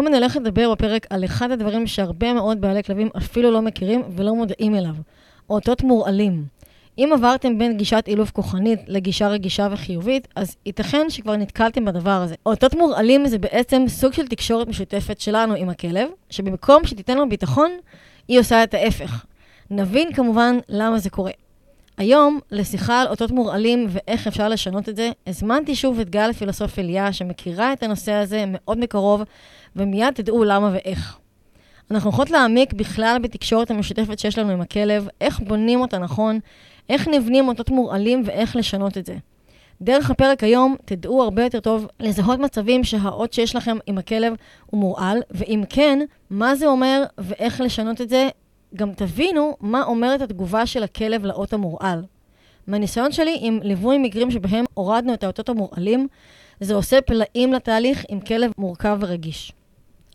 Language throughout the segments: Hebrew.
היום אני הולכת לדבר בפרק על אחד הדברים שהרבה מאוד בעלי כלבים אפילו לא מכירים ולא מודעים אליו, אותות מורעלים. אם עברתם בין גישת אילוף כוחנית לגישה רגישה וחיובית, אז ייתכן שכבר נתקלתם בדבר הזה. אותות מורעלים זה בעצם סוג של תקשורת משותפת שלנו עם הכלב, שבמקום שתיתן לו ביטחון, היא עושה את ההפך. נבין כמובן למה זה קורה. היום, לשיחה על אותות מורעלים ואיך אפשר לשנות את זה, הזמנתי שוב את גל פילוסוף אליה, שמכירה את הנושא הזה מאוד מקרוב, ומיד תדעו למה ואיך. אנחנו הולכות להעמיק בכלל בתקשורת המשותפת שיש לנו עם הכלב, איך בונים אותה נכון, איך נבנים אותות מורעלים ואיך לשנות את זה. דרך הפרק היום תדעו הרבה יותר טוב לזהות מצבים שהאות שיש לכם עם הכלב הוא מורעל, ואם כן, מה זה אומר ואיך לשנות את זה גם תבינו מה אומרת התגובה של הכלב לאות המורעל. מהניסיון שלי עם ליווי מקרים שבהם הורדנו את האותות המורעלים, זה עושה פלאים לתהליך עם כלב מורכב ורגיש.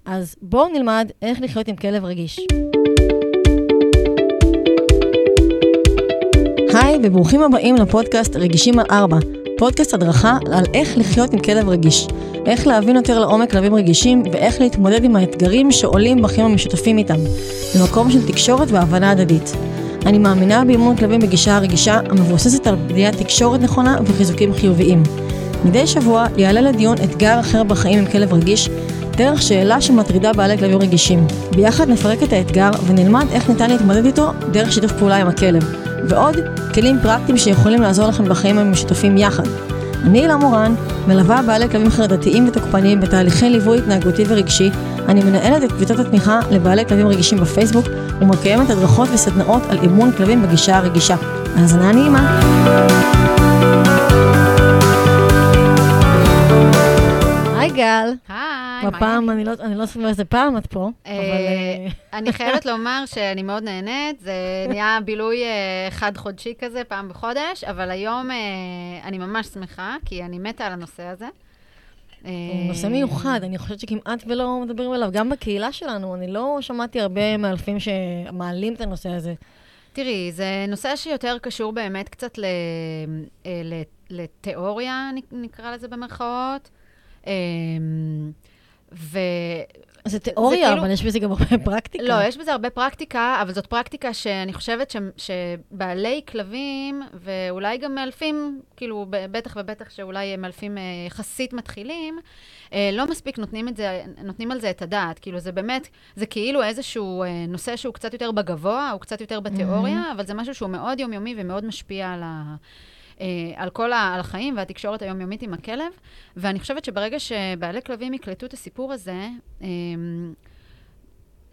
אז בואו נלמד איך לחיות עם כלב רגיש. היי וברוכים הבאים לפודקאסט רגישים על ארבע, פודקאסט הדרכה על איך לחיות עם כלב רגיש, איך להבין יותר לעומק כלבים רגישים ואיך להתמודד עם האתגרים שעולים בחיים המשותפים איתם, במקום של תקשורת והבנה הדדית. אני מאמינה באימון כלבים בגישה הרגישה המבוססת על בניית תקשורת נכונה וחיזוקים חיוביים. מדי שבוע יעלה לדיון אתגר אחר בחיים עם כלב רגיש, דרך שאלה שמטרידה בעלי כלבים רגישים. ביחד נפרק את האתגר ונלמד איך ניתן להתמודד איתו דרך שיתוף פעולה עם הכלב. ועוד כלים פרקטיים שיכולים לעזור לכם בחיים המשותפים יחד. אני הילה מורן, מלווה בעלי כלבים חרדתיים ותוקפניים בתהליכי ליווי התנהגותי ורגשי. אני מנהלת את קבוצת התמיכה לבעלי כלבים רגישים בפייסבוק ומקיימת הדרכות וסדנאות על אימון כלבים בגישה הרגישה. האזנה נעימה. היי גל. היי. בפעם, אני לא, אני לא איזה פעם את פה, אבל... אה, אני חייבת לומר שאני מאוד נהנית, זה נהיה בילוי אה, חד-חודשי כזה, פעם בחודש, אבל היום אה, אני ממש שמחה, כי אני מתה על הנושא הזה. הוא נושא מיוחד, אני חושבת שכמעט ולא מדברים עליו. גם בקהילה שלנו, אני לא שמעתי הרבה מאלפים שמעלים את הנושא הזה. תראי, זה נושא שיותר קשור באמת קצת לתיאוריה, נקרא לזה במרכאות. ו... זה תיאוריה, זה כאילו... אבל יש בזה גם הרבה פרקטיקה. לא, יש בזה הרבה פרקטיקה, אבל זאת פרקטיקה שאני חושבת ש... שבעלי כלבים, ואולי גם מאלפים, כאילו, בטח ובטח שאולי מאלפים אה, יחסית מתחילים, אה, לא מספיק נותנים, זה, נותנים על זה את הדעת. כאילו, זה באמת, זה כאילו איזשהו אה, נושא שהוא קצת יותר בגבוה, הוא קצת יותר בתיאוריה, mm-hmm. אבל זה משהו שהוא מאוד יומיומי ומאוד משפיע על ה... אה, על כל ה, על החיים והתקשורת היומיומית עם הכלב. ואני חושבת שברגע שבעלי כלבים יקלטו את הסיפור הזה, אה,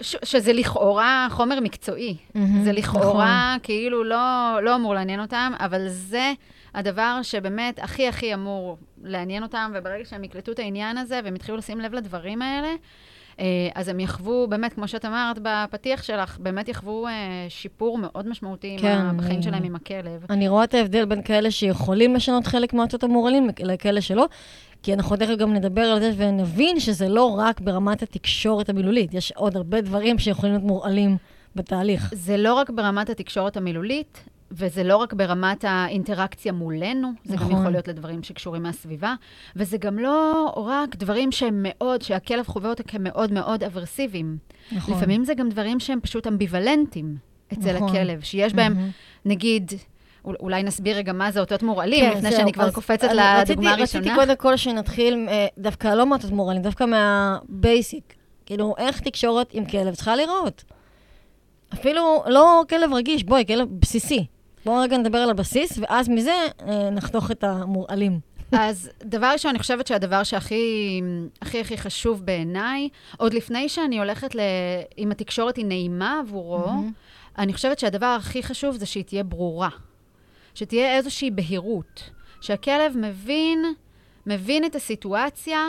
ש, שזה לכאורה חומר מקצועי. Mm-hmm, זה לכאורה נכון. כאילו לא, לא אמור לעניין אותם, אבל זה הדבר שבאמת הכי הכי אמור לעניין אותם, וברגע שהם יקלטו את העניין הזה והם יתחילו לשים לב לדברים האלה, אז הם יחוו, באמת, כמו שאת אמרת בפתיח שלך, באמת יחוו אה, שיפור מאוד משמעותי כן, בחיים אני, שלהם עם הכלב. אני רואה את ההבדל בין כאלה שיכולים לשנות חלק מהעצות המורלים לכאלה שלא. כי אנחנו תכף גם נדבר על זה ונבין שזה לא רק ברמת התקשורת המילולית, יש עוד הרבה דברים שיכולים להיות מורעלים בתהליך. זה לא רק ברמת התקשורת המילולית, וזה לא רק ברמת האינטראקציה מולנו, זה נכון. גם יכול להיות לדברים שקשורים מהסביבה, וזה גם לא רק דברים שהם מאוד, שהכלב חווה אותם כמאוד מאוד אברסיביים. נכון. לפעמים זה גם דברים שהם פשוט אמביוולנטיים אצל נכון. הכלב, שיש בהם, mm-hmm. נגיד, אולי נסביר רגע מה זה אותות מורעלים, כן, לפני זה, שאני כבר קופצת לדוגמה הראשונה. רציתי קודם כל שנתחיל, אה, דווקא לא מאותות מורעלים, דווקא מהבייסיק. כאילו, איך תקשורת עם כלב צריכה לראות. אפילו לא כלב רגיש, בואי, כלב בסיסי. בואו רגע נדבר על הבסיס, ואז מזה אה, נחתוך את המורעלים. אז דבר ראשון, אני חושבת שהדבר שהכי הכי, הכי חשוב בעיניי, עוד לפני שאני הולכת ל... אם התקשורת היא נעימה עבורו, mm-hmm. אני חושבת שהדבר הכי חשוב זה שהיא תהיה ברורה. שתהיה איזושהי בהירות. שהכלב מבין, מבין את הסיטואציה,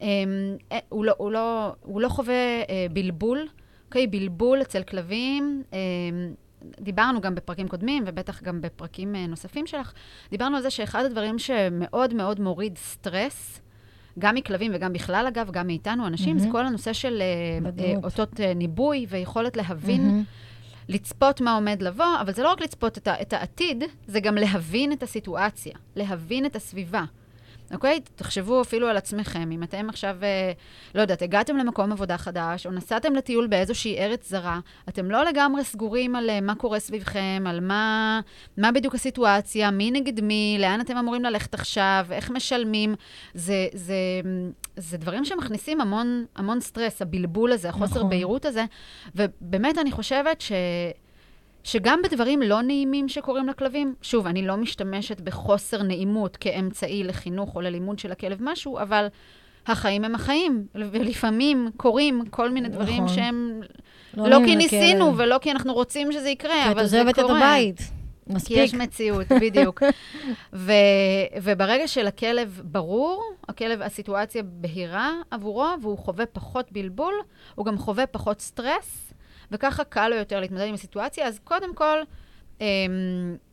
אמ, אה, הוא, לא, הוא, לא, הוא לא חווה אה, בלבול, אוקיי? בלבול אצל כלבים. אמ, דיברנו גם בפרקים קודמים, ובטח גם בפרקים אה, נוספים שלך, דיברנו על זה שאחד הדברים שמאוד מאוד מוריד סטרס, גם מכלבים וגם בכלל, אגב, גם מאיתנו, אנשים, mm-hmm. זה כל הנושא של אה, אותות אה, ניבוי ויכולת להבין, mm-hmm. לצפות מה עומד לבוא, אבל זה לא רק לצפות את, ה- את העתיד, זה גם להבין את הסיטואציה, להבין את הסביבה. אוקיי? תחשבו אפילו על עצמכם. אם אתם עכשיו, אה, לא יודעת, הגעתם למקום עבודה חדש, או נסעתם לטיול באיזושהי ארץ זרה, אתם לא לגמרי סגורים על אה, מה קורה סביבכם, על מה, מה בדיוק הסיטואציה, מי נגד מי, לאן אתם אמורים ללכת עכשיו, איך משלמים. זה, זה, זה דברים שמכניסים המון, המון סטרס, הבלבול הזה, החוסר נכון. בהירות הזה. ובאמת, אני חושבת ש... שגם בדברים לא נעימים שקורים לכלבים, שוב, אני לא משתמשת בחוסר נעימות כאמצעי לחינוך או ללימוד של הכלב משהו, אבל החיים הם החיים, ולפעמים קורים כל מיני דברים נכון. שהם לא, לא כי ניסינו לכלב. ולא כי אנחנו רוצים שזה יקרה, כי את אבל זה עוזבת את קורה. הבית. כי מספיק. יש מציאות, בדיוק. ו, וברגע שלכלב ברור, הכלב, הסיטואציה בהירה עבורו, והוא חווה פחות בלבול, הוא גם חווה פחות סטרס, וככה קל לו יותר להתמודד עם הסיטואציה. אז קודם כל, אה,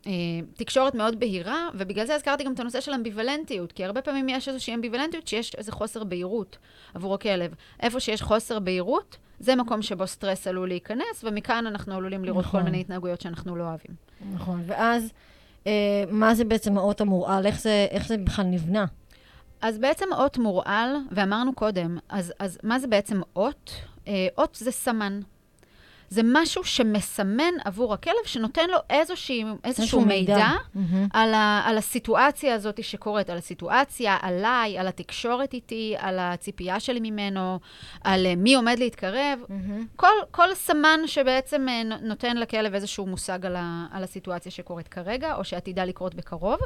אה, תקשורת מאוד בהירה, ובגלל זה הזכרתי גם את הנושא של אמביוולנטיות, כי הרבה פעמים יש איזושהי אמביוולנטיות שיש איזה חוסר בהירות עבור הכלב. איפה שיש חוסר בהירות, זה מקום שבו סטרס עלול להיכנס, ומכאן אנחנו עלולים לראות נכון. כל מיני התנהגויות שאנחנו לא אוהבים. נכון, ואז, אה, מה זה בעצם האות המורעל? איך זה, איך זה בכלל נבנה? אז בעצם אות מורעל, ואמרנו קודם, אז, אז מה זה בעצם אות? אה, אות זה סמן. זה משהו שמסמן עבור הכלב, שנותן לו איזושהי, איזשהו מידע, מהמם. על, ה, על הסיטואציה הזאת שקורית, על הסיטואציה, עליי, על התקשורת איתי, על הציפייה שלי ממנו, על אה, מי עומד להתקרב. מהמם. כל, כל סמן שבעצם אה, נו- נותן לכלב איזשהו מושג על, ה, על הסיטואציה שקורית כרגע, או שעתידה לקרות בקרוב.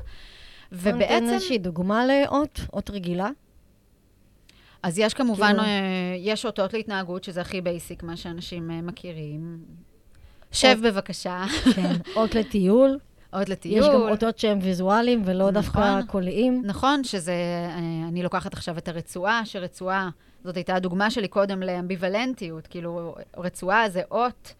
ובעצם... ובעצם... איזושהי דוגמה לאות, אות רגילה. אז יש כמובן, כאילו- אה, יש אותות להתנהגות, שזה הכי basic, מה שאנשים אה, מכירים. שב אות- בבקשה, כן, אות לטיול. עוד יש גם לטיול. אותות שהם ויזואליים ולא נכון. דווקא קוליים. נכון שזה, אה, אני לוקחת עכשיו את הרצועה, שרצועה, זאת הייתה הדוגמה שלי קודם לאמביוולנטיות, כאילו, רצועה זה אות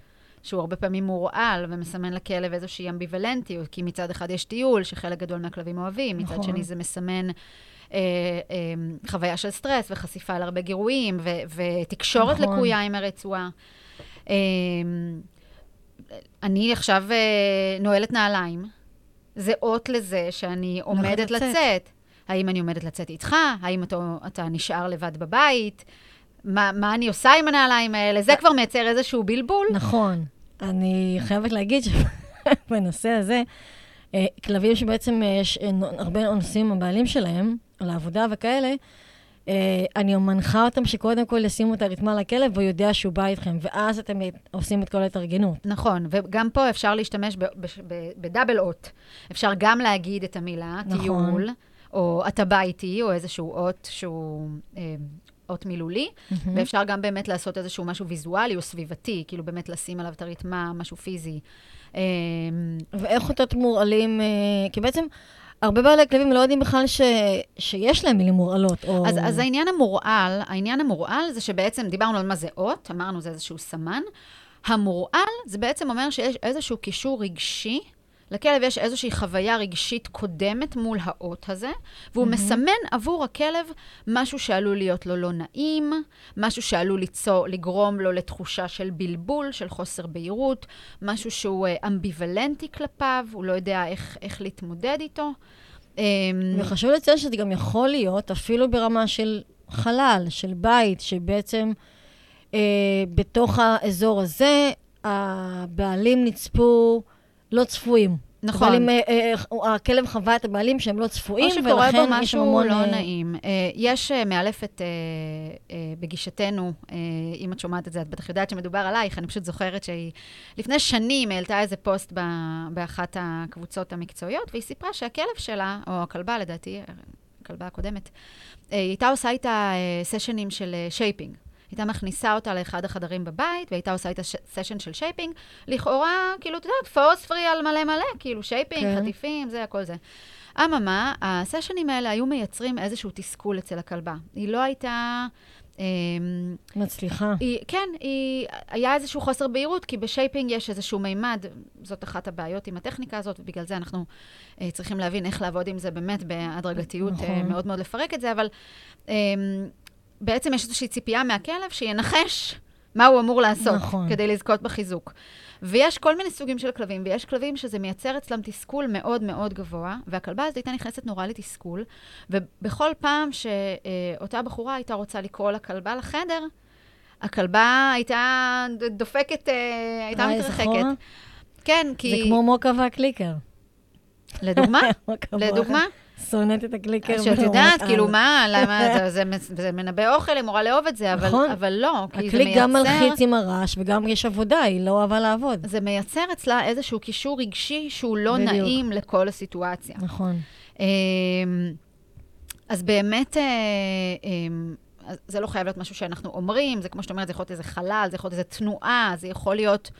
שהוא הרבה פעמים מורעל ומסמן לכלב איזושהי אמביוולנטיות, כי מצד אחד יש טיול, שחלק גדול מהכלבים אוהבים, מצד נכון. שני זה מסמן אה, אה, חוויה של סטרס וחשיפה להרבה גירויים, ו- ותקשורת נכון. לקויה עם הרצועה. אה, אני עכשיו אה, נועלת נעליים. זה אות לזה שאני עומדת לצאת. לצאת. האם אני עומדת לצאת איתך? האם אתה, אתה נשאר לבד בבית? מה, מה אני עושה עם הנעליים האלה? זה כבר מייצר איזשהו בלבול. נכון. אני חייבת להגיד שבנושא הזה, כלבים שבעצם יש הרבה נוסעים עם הבעלים שלהם, לעבודה וכאלה, אה, אני מנחה אותם שקודם כל ישימו את הרתמה לכלב, והוא יודע שהוא בא איתכם, ואז אתם עושים את כל ההתארגנות. נכון, וגם פה אפשר להשתמש בדאבל אות. אפשר גם להגיד את המילה, נכון. טיול, או אתה בא איתי, או איזשהו אות שהוא אה, אות מילולי, מהמם. ואפשר גם באמת לעשות איזשהו משהו ויזואלי או סביבתי, כאילו באמת לשים עליו את הרתמה, משהו פיזי. אה, ואיך אותות מורעלים, כי בעצם הרבה בעלי כלבים לא יודעים בכלל ש, שיש להם מילים מורעלות, או... אז, אז העניין המורעל, העניין המורעל זה שבעצם דיברנו על מה זה אות, אמרנו זה איזשהו סמן. המורעל זה בעצם אומר שיש איזשהו קישור רגשי, לכלב יש איזושהי חוויה רגשית קודמת מול האות הזה, והוא מהמם. מסמן עבור הכלב משהו שעלול להיות לו לא נעים, משהו שעלול ליצור, לגרום לו לתחושה של בלבול, של חוסר בהירות, משהו שהוא אה, אמביוולנטי כלפיו, הוא לא יודע איך, איך להתמודד איתו. אמ, וחשוב לציין שזה גם יכול להיות אפילו ברמה של חלל, של בית, שבעצם אה, בתוך האזור הזה, הבעלים נצפו לא צפויים. נכון. הבעלים, אה, אה, הכלב חווה את הבעלים שהם לא צפויים, או שקורה ולכן בו יש שם משהו המון... לא אה, נעים. אה, יש אה, מאלפת אה, אה, בגישתנו, אה, אם את שומעת את זה, את בטח יודעת שמדובר עלייך, אני פשוט זוכרת שהיא לפני שנים העלתה איזה פוסט ב- באחת הקבוצות המקצועיות, והיא סיפרה שהכלב שלה, או הכלבה לדעתי, הכלבה הקודמת, אה, היא הייתה עושה איתה אה, סשנים של אה, shaping. הייתה מכניסה אותה לאחד החדרים בבית, והייתה עושה איתה סשן של shaping. לכאורה, כאילו, את יודעת, force free על מלא מלא, כאילו, shaping, כן. חטיפים, זה, הכל זה. אממה, הסשנים האלה היו מייצרים איזשהו תסכול אצל הכלבה. היא לא הייתה... אמ, מצליחה. היא, כן, היא, היה איזשהו חוסר בהירות, כי ב shaping יש איזשהו מימד, זאת אחת הבעיות עם הטכניקה הזאת, ובגלל זה אנחנו אה, צריכים להבין איך לעבוד עם זה באמת בהדרגתיות, נכון. אה, מאוד מאוד לפרק את זה, אבל אה, בעצם יש איזושהי ציפייה מהכלב שינחש מה הוא אמור לעשות נכון. כדי לזכות בחיזוק. ויש כל מיני סוגים של כלבים, ויש כלבים שזה מייצר אצלם תסכול מאוד מאוד גבוה, והכלבה הזאת הייתה נכנסת נורא לתסכול, ובכל פעם שאותה בחורה הייתה רוצה לקרוא לכלבה לחדר, הכלבה הייתה דופקת, אה, הייתה מתרחקת. כן, כי... זה כמו מוקה והקליקר. לדוגמה? לדוגמה? שונאת את הקליקר. שאת יודעת, על. כאילו, מה, למה, זה- מנבא אוכל, היא אמורה לאהוב את זה, אבל נכון. אבל לא, כי זה הקליק גם מייצר... מלחיץ עם הרעש, וגם יש עבודה, היא לא אוהבה לעבוד. זה מייצר אצלה איזשהו קישור רגשי שהוא לא. נעים לכל הסיטואציה. נכון. אמ, אז באמת, אה, אמ, זה לא חייב להיות משהו שאנחנו אומרים, זה כמו שאת אומרת, זה יכול להיות איזה חלל, זה יכול להיות איזה תנועה, זה יכול להיות...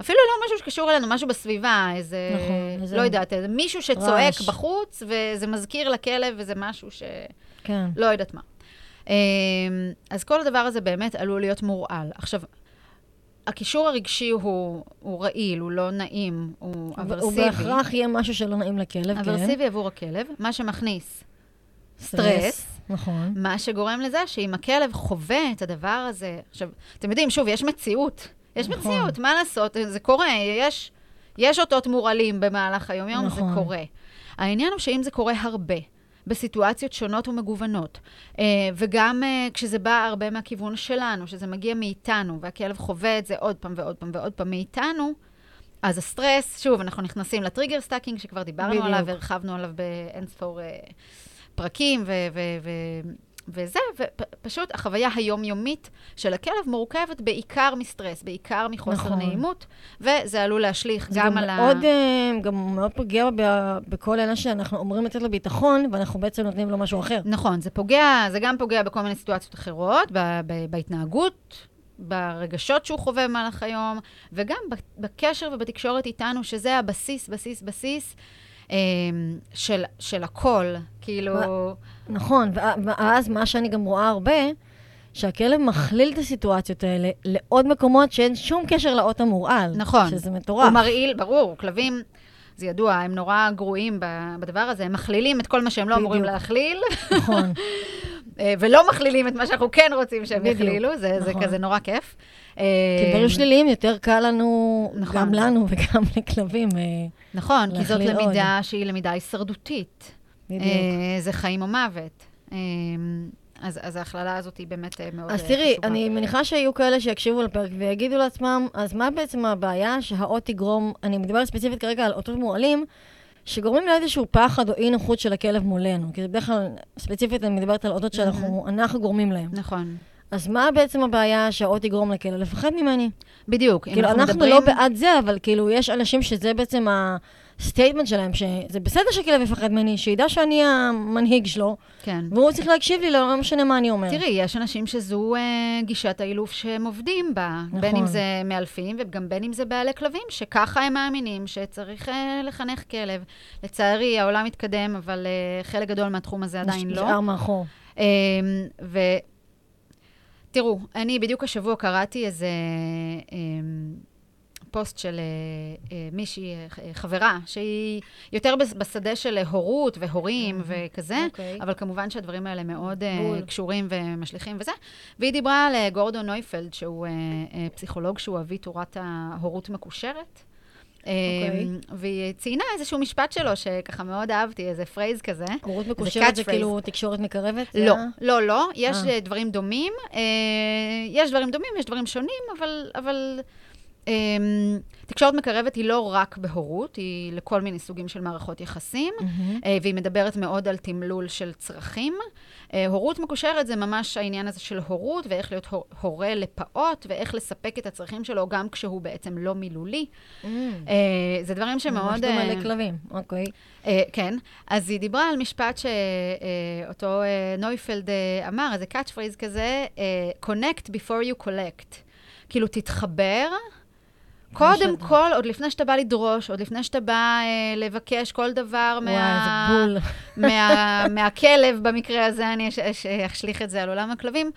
אפילו לא משהו שקשור אלינו, משהו בסביבה, איזה... נכון, איזה לא יודעת, איזה מישהו שצועק רעש. בחוץ, וזה מזכיר לכלב, וזה משהו ש... כן. לא יודעת מה. אמ, אז כל הדבר הזה באמת עלול להיות מורעל. עכשיו, הקישור הרגשי הוא, הוא רעיל, הוא לא נעים, הוא הוא aversive. בהכרח יהיה משהו שלא נעים לכלב, כן. aversive עבור הכלב, מה שמכניס סטרס. סטרס. נכון. מה שגורם לזה שאם הכלב חווה את הדבר הזה, עכשיו, אתם יודעים, שוב, יש מציאות. יש נכון. מציאות, מה לעשות? זה קורה, יש, יש אותות מורעלים במהלך היום-יום, נכון. זה קורה. העניין הוא שאם זה קורה הרבה, בסיטואציות שונות ומגוונות, אה, וגם אה, כשזה בא הרבה מהכיוון שלנו, שזה מגיע מאיתנו, והכלב חווה את זה עוד פעם ועוד פעם ועוד פעם מאיתנו, אז הסטרס, שוב, אנחנו נכנסים ל trigger stacking, שכבר דיברנו בדיוק. עליו, הרחבנו עליו באינספור אה, פרקים, ו- ו- ו- וזה, ופשוט החוויה היומיומית של הכלב מורכבת בעיקר מסטרס, בעיקר מחוסר נכון. נעימות, וזה עלול להשליך גם גם על ה... מאוד, אה, גם מאוד פוגע ב- בכל אלה שאנחנו אומרים לתת לו ביטחון, ואנחנו בעצם נותנים לו משהו אחר. נכון, זה פוגע, זה גם פוגע בכל מיני סיטואציות אחרות, ב- ב- בהתנהגות, ברגשות שהוא חווה במהלך היום, וגם בקשר ובתקשורת איתנו, שזה הבסיס, בסיס, בסיס אה, של, של הכל. כאילו... נכון, ואז מה שאני גם רואה הרבה, שהכלב מכליל את הסיטואציות האלה לעוד מקומות שאין שום קשר לאות המורעל. נכון. שזה הוא מטורף. מרעיל, ברור, כלבים, זה ידוע, הם נורא גרועים בדבר הזה, הם מכלילים את כל מה שהם לא אמורים. להכליל, נכון. אה, ולא מכלילים את מה שאנחנו כן רוצים שהם בדיוק, יכלילו, זה, זה נכון. כזה נורא כיף. כי דברים שליליים יותר קל לנו, נכון. גם לנו וגם לכלבים. אה, נכון, כי זאת להכליל עוד. למידה שהיא למידה הישרדותית. בדיוק. אה, זה חיים או מוות. אה, אז, אז ההכללה הזאת היא באמת אה, מאוד אז אה, תראי, חשובה. אני מניחה שיהיו כאלה שיקשיבו לפרק ויגידו לעצמם, אז מה בעצם הבעיה שהאות תגרום, אני מדברת ספציפית כרגע על אותות מורעלים, שגורמים לאיזשהו פחד או אי נוחות של הכלב מולנו. כי בדרך כלל, ספציפית אני מדברת על אותות שאנחנו אנחנו גורמים להם. נכון, אז מה בעצם הבעיה שהאות יגרום לכלב? לפחד ממני. בדיוק. כאילו, אנחנו מדברים- לא בעד זה, אבל כאילו, יש אנשים שזה בעצם ה statement שלהם, שזה בסדר שכלב יפחד ממני, שידע שאני המנהיג שלו, כן. והוא צריך להקשיב לי, לא משנה מה אני אומר. תראי, יש אנשים שזו אה, גישת האילוף שהם עובדים בה. נכון. בין אם זה מאלפים וגם בין אם זה בעלי כלבים, שככה הם מאמינים שצריך אה, לחנך כלב. לצערי, העולם מתקדם, אבל אה, חלק גדול מהתחום הזה עדיין לא. נשאר מאחור. אמ, ו... תראו, אני בדיוק השבוע קראתי איזה אמ, פוסט של אה, אה, מישהי, אה, חברה, שהיא יותר בשדה של הורות והורים וכזה, אוקיי. אבל כמובן שהדברים האלה מאוד בול. קשורים ומשליכים וזה. והיא דיברה על גורדון נויפלד, שהוא פסיכולוג שהוא אבי תורת ההורות מקושרת. אוקיי. והיא ציינה איזשהו משפט שלו, שככה מאוד אהבתי, איזה phrase כזה. הורות מקושרת זה. כאילו תקשורת מקרבת? לא, לא, לא. יש. דברים דומים. יש דברים דומים, יש דברים שונים, אבל... אבל תקשורת מקרבת היא לא רק בהורות, היא לכל מיני סוגים של מערכות יחסים. אה, והיא מדברת מאוד על תמלול של צרכים. אה, הורות מקושרת זה ממש העניין הזה של הורות, ואיך להיות הור- הורה לפעוט, ואיך לספק את הצרכים שלו גם כשהוא בעצם לא מילולי. Mm. אה, זה דברים שמאוד... ממש דומה לכלבים, אוקיי. כן, אז היא דיברה על משפט שאותו נויפלד אמר, איזה catch phrase כזה, connect before you correct. כאילו, תתחבר, קודם שאתה- כל, עוד לפני שאתה בא לדרוש, עוד לפני שאתה בא אה, לבקש כל דבר וואי, מה... איזה בול. מה, מהכלב, במקרה הזה, אני אש- אש- אשליך את זה על עולם הכלבים.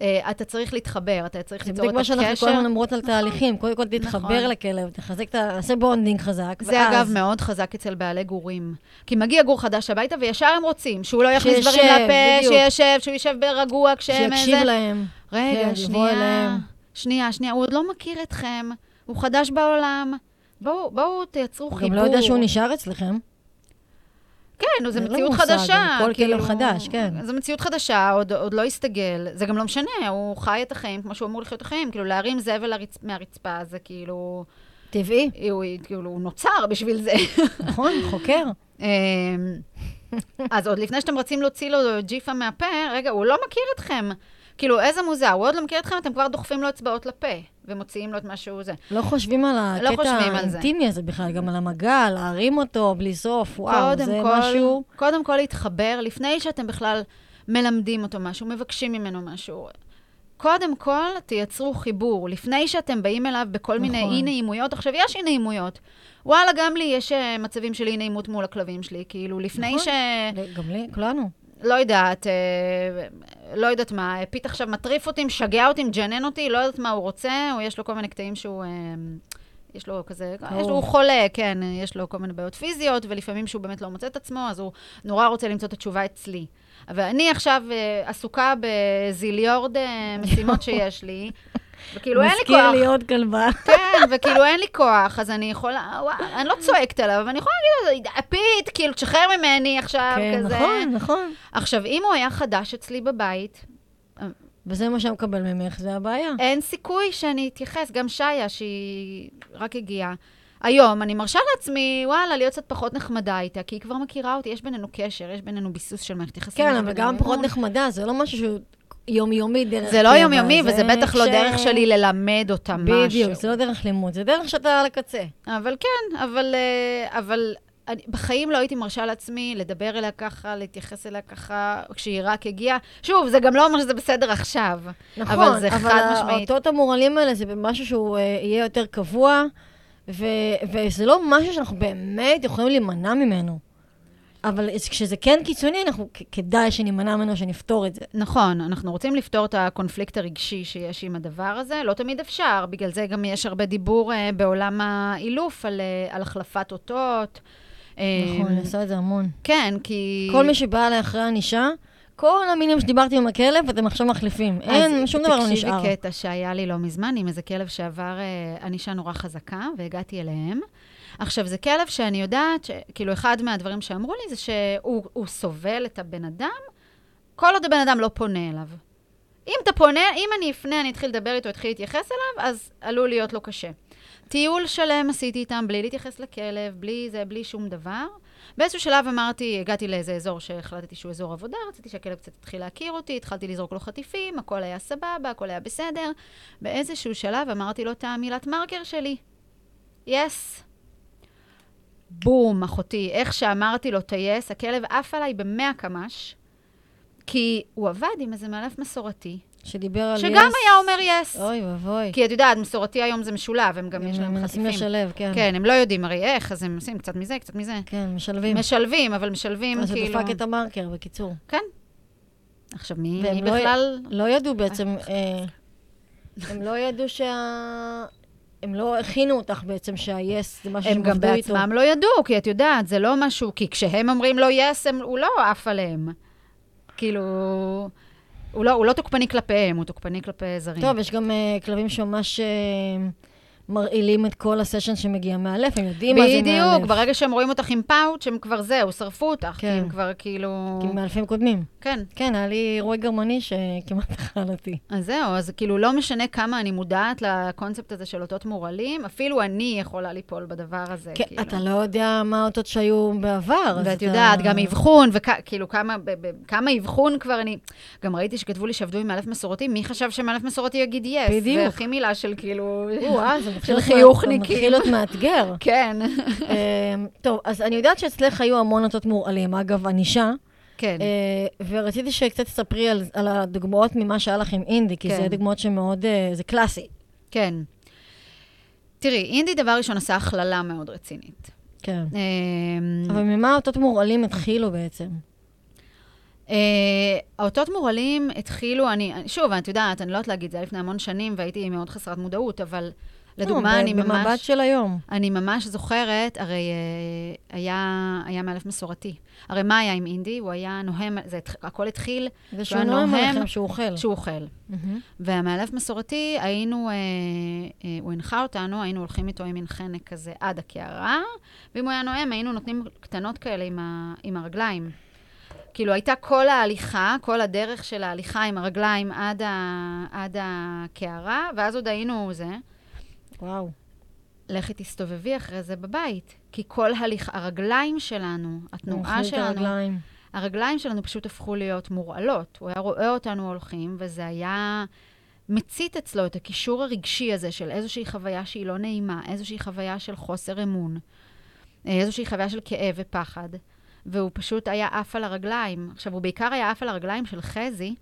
אה, אתה צריך להתחבר, אתה צריך זה ליצור בדיוק את הקשר. מה שאנחנו כל הזמן אומרות על נכון. תהליכים. קודם כל תתחבר נכון. לכלב, תחזק את ה... תעשה bonding חזק, זה ואז- אגב מאוד חזק אצל בעלי גורים. כי מגיע גור חדש הביתה, וישר הם רוצים שהוא לא יכניס דברים לפה, בדיוק. שישב, שהוא יישב ברגוע כשהם... שיקשיב זה. להם. רגע, כן, שנייה. שנייה, שנייה, הוא עוד לא מכיר אתכם, הוא חדש בעולם. בואו, בואו תייצרו חיבור. גם לא יודע שהוא נשאר אצלכם. כן, זו מציאות מושג, חדשה. כל כאילו, כלב חדש, כן. זו מציאות חדשה, עוד, עוד לא הסתגל. זה גם לא משנה, הוא חי את החיים כמו שהוא אמור לחיות את החיים. כאילו, להרים זבל לרצ... מהרצפה, זה כאילו... טבעי, הוא, כאילו, הוא נוצר בשביל זה. נכון, חוקר. אמ, אז עוד לפני שאתם רצים להוציא לו ג'יפה מהפה, רגע, הוא לא מכיר אתכם. כאילו, איזה מוזר, הוא עוד לא מכיר אתכם, אתם כבר דוחפים לו אצבעות לפה, ומוציאים לו את מה שהוא זה. לא חושבים על לא הקטע זה. האינטימי הזה בכלל, גם על המגע, להרים אותו בלי סוף, וואו, זה כל, משהו... קודם כל להתחבר, לפני שאתם בכלל מלמדים אותו משהו, מבקשים ממנו משהו. קודם כל, תייצרו חיבור. לפני שאתם באים אליו בכל מיני נכון. אי-נעימויות, עכשיו, יש אי-נעימויות. וואלה, גם לי יש אה, מצבים של אי-נעימות מול הכלבים שלי. כאילו, לפני נכון. ש... גם לי, כולנו. לא יודעת, אה, לא יודעת מה, פיט עכשיו מטריף אותי, משגע אותי, מג'נן אותי, לא יודעת מה הוא רוצה, או יש לו כל מיני קטעים שהוא... אה, יש לו כזה, יש לו, הוא חולה, כן, יש לו כל מיני בעיות פיזיות, ולפעמים שהוא באמת לא מוצא את עצמו, אז הוא נורא רוצה למצוא את התשובה אצלי. אבל אני עכשיו אה, עסוקה בזיליארד משימות שיש לי, וכאילו אין לי כוח. מזכיר לי עוד כלבה. כן, וכאילו אין לי כוח, אז אני יכולה, וואי, אני לא צועקת עליו, אבל אני יכולה להגיד לו, פיט, כאילו, תשחרר ממני עכשיו, כן, כזה. נכון, נכון. עכשיו, אם הוא היה חדש אצלי בבית, וזה מה שאני מקבל ממך, זה הבעיה. אין סיכוי שאני אתייחס, גם שיה, שהיא רק הגיעה. היום אני מרשה לעצמי, וואלה, להיות קצת פחות נחמדה איתה, כי היא כבר מכירה אותי, יש בינינו קשר, יש בינינו ביסוס של מערכת יחסים. כן, אבל גם פחות. נחמדה, זה לא משהו שהוא יומיומי דרך זה לא יומיומי, וזה בטח לא דרך שלי ללמד אותה משהו. בדיוק, זה לא דרך לימוד, זה דרך שאתה על הקצה. אבל כן, אבל, אה, אבל אני, בחיים לא הייתי מרשה לעצמי לדבר אליה ככה, להתייחס אליה ככה, כשהיא רק הגיעה. שוב, זה גם לא אומר שזה בסדר עכשיו. נכון, אבל זה חד משמעית. האותות המורלים האלה זה משהו שהוא אה, יהיה יותר קבוע, ו- וזה לא משהו שאנחנו באמת יכולים להימנע ממנו. אבל כשזה כן קיצוני, אנחנו כדאי שנימנע ממנו, שנפתור את זה. נכון, אנחנו רוצים לפתור את הקונפליקט הרגשי שיש עם הדבר הזה, לא תמיד אפשר, בגלל זה גם יש הרבה דיבור uh, בעולם האילוף על, uh, על החלפת אותות. נכון, אני עושה את זה המון. כן, כי... כל מי שבא אליי אחרי ענישה, כל המילים שדיברתי עם הכלב, אתם עכשיו מחליפים. אין, שום דבר לא נשאר. תקשיבי קטע שהיה לי לא מזמן עם איזה כלב שעבר אה, ענישה נורא חזקה, והגעתי אליהם. עכשיו, זה כלב שאני יודעת, ש... כאילו, אחד מהדברים שאמרו לי זה שהוא הוא סובל את הבן אדם, כל עוד הבן אדם לא פונה אליו. אם אתה פונה, אם אני אפנה, אני אתחיל לדבר איתו, אתחיל להתייחס אליו, אז עלול להיות לו קשה. טיול שלם עשיתי איתם בלי להתייחס לכלב, בלי זה, בלי שום דבר. באיזשהו שלב אמרתי, הגעתי לאיזה אזור שהחלטתי שהוא אזור עבודה, רציתי שהכלב קצת יתחיל להכיר אותי, התחלתי לזרוק לו חטיפים, הכל היה סבבה, הכל היה בסדר. באיזשהו שלב אמרתי לו את המילת מרקר שלי. יס. בום, אחותי. איך שאמרתי לו היס, הכלב עף עליי במאה קמ"ש, כי הוא עבד עם איזה מאלף מסורתי, שדיבר על שגם יס. היה אומר יס. אוי ואבוי. כי את יודעת, מסורתי היום זה משולב, הם גם יש הם להם מנסים חטיפים. לשלב, כן. כן, הם לא יודעים הרי איך, אז הם עושים קצת מזה, קצת מזה. כן, משלבים. משלבים, אבל משלבים אז כאילו... הוא דפק את המרקר, בקיצור. כן. עכשיו, מי, והם מי לא- בכלל... לא ידעו בעצם, אה, הם לא ידעו שה... הם לא הכינו אותך בעצם שה-yes זה משהו הם שהם גם עבדו איתו. בעצמם לא ידעו, כי את יודעת, זה לא משהו... כי כשהם אומרים לו יס, הם- הוא לא עף עליהם. כאילו... הוא לא, הוא לא תוקפני כלפיהם, הוא תוקפני כלפי זרים. טוב, יש גם אה, כלבים שממש אה, מרעילים את כל הסשן שמגיע מהלב, הם יודעים מה זה מהלב. בדיוק, ברגע שהם רואים אותך עם פאוץ', הם כבר זהו, שרפו אותך. כי כן. הם כבר כאילו... כי מאלפים קודמים. כן. כן, היה לי אירועי גרמני שכמעט אכל אותי. אז זהו, אז כאילו לא משנה כמה אני מודעת לקונספט הזה של אותות מורלים, אפילו אני יכולה ליפול בדבר הזה. כן, כאילו. אתה לא יודע מה האותות שהיו בעבר. ואת אתה- יודעת, גם אבחון, וכאילו כמה, ב- ב- כמה אבחון כבר אני... גם ראיתי שכתבו לי שעבדו עם מאלף מסורתי, מי חשב שמאלף מסורתי יגיד יס? בדיוק. זה הכי מילה של כאילו... של. מא- מתחיל להיות מאתגר. כן, אמ, טוב, אז אני יודעת שאצלך היו המון אותות מורעלים, אגב, ענישה, כן. אה, ורציתי שקצת תספרי על, על הדוגמאות ממה שהיה לך עם אינדי, כי כן. זה דוגמאות שמאוד, אה, זה קלאסי. כן. תראי, אינדי דבר ראשון עשה הכללה מאוד רצינית. כן. אמ, אבל ממה אותות מורעלים התחילו בעצם? אה, האותות מורעלים התחילו, אני- שוב, את יודעת, אני לא יודעת להגיד, זה היה לפני המון שנים והייתי מאוד חסרת מודעות, אבל לדוגמה, לא, אני ב- במבט ממש, של היום. אני ממש זוכרת, הרי אה, היה, היה מאלף מסורתי. הרי מה היה עם אינדי? הוא היה נוהם, זה, הכל התחיל זה שהוא שהוא נואם נוהם, עליכם שהוא אוכל. שהוא אוכל. מהמם. והמאלף מסורתי, היינו, אה, אה, הוא הנחה אותנו, היינו הולכים איתו עם מין חנק כזה עד הקערה, ואם הוא היה נואם, היינו נותנים קטנות כאלה עם, ה, עם הרגליים. כאילו, הייתה כל ההליכה, כל הדרך של ההליכה עם הרגליים עד, ה, עד הקערה, ואז עוד היינו זה. וואו. לכי תסתובבי אחרי זה בבית. כי כל הליך, הרגליים שלנו, התנועה שלנו, הרגליים. הרגליים שלנו פשוט הפכו להיות מורעלות. הוא היה רואה אותנו הולכים, וזה היה מצית אצלו את הקישור הרגשי הזה של איזושהי חוויה שהיא לא נעימה, איזושהי חוויה של חוסר אמון, אה, איזושהי חוויה של כאב ופחד, והוא פשוט היה עף על הרגליים. עכשיו, הוא בעיקר היה עף על הרגליים של חזי,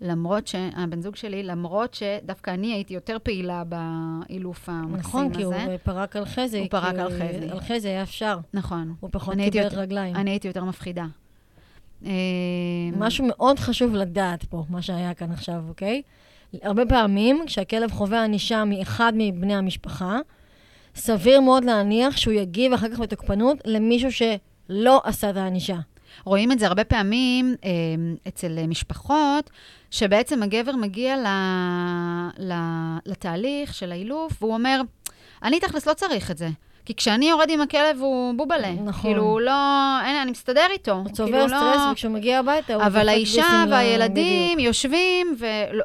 למרות שהבן זוג שלי, למרות שדווקא אני הייתי יותר פעילה באילוף המקסים נכון, כי הוא הזה. פרק על חזי. הוא פרק על חזי. על חזי היה אפשר. נכון. הוא פחות קיבל יותר- רגליים. אני הייתי יותר מפחידה. אה, משהו מאוד חשוב לדעת פה, מה שהיה כאן עכשיו, אוקיי? הרבה פעמים, כשהכלב חווה ענישה מאחד מבני המשפחה, סביר מאוד להניח שהוא יגיב אחר כך בתוקפנות למישהו שלא עשה את הענישה. רואים את זה הרבה פעמים אה, אצל משפחות, שבעצם הגבר מגיע ל, ל, לתהליך של האילוף, והוא אומר, אני תכלס לא צריך את זה. כי כשאני יורד עם הכלב הוא בובלה. נכון. כאילו, הוא לא... אין, אני מסתדר איתו. הוא כאילו, צובר לא- סטרס, וכשהוא מגיע הביתה, הוא אבל האישה והילדים בדיוק. יושבים, ולא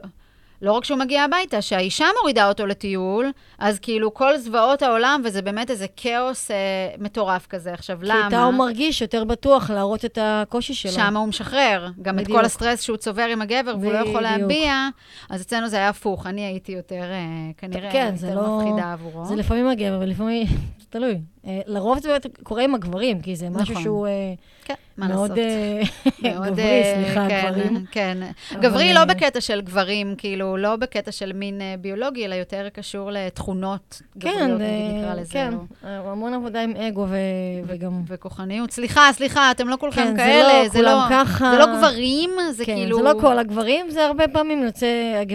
לא רק שהוא מגיע הביתה, שהאישה מורידה אותו לטיול, אז כאילו כל זוועות העולם, וזה באמת איזה כאוס אה, מטורף כזה. עכשיו, כי למה? איתה הוא מרגיש יותר בטוח להראות את הקושי שלו. שם הוא משחרר. גם בדיוק. את כל הסטרס שהוא צובר עם הגבר, והוא לא יכול. להביע, אז אצלנו זה היה הפוך. אני הייתי יותר, אה, כנראה, כן, יותר לא- מפחידה עבורו. זה לפעמים הגבר, ולפעמים, תלוי. אה, לרוב זה קורה עם הגברים, כי זה משהו נכון. שהוא אה, כן, מה מאוד לעשות. אה, מאוד, גברי, סליחה, כן, גברים. כן. גברי לא בקטע של גברים, כאילו, לא בקטע של מין ביולוגי, אלא יותר קשור לתכונות כן, גבריות, זה- נקרא לזה. כן, המון עבודה עם אגו וגם... וכוחניות. סליחה, סליחה, אתם לא כולכם זה כאלה, לא כולם ככה. זה לא גברים, זה כאילו... זה לא כל הגברים, זה הרבה פעמים יוצא...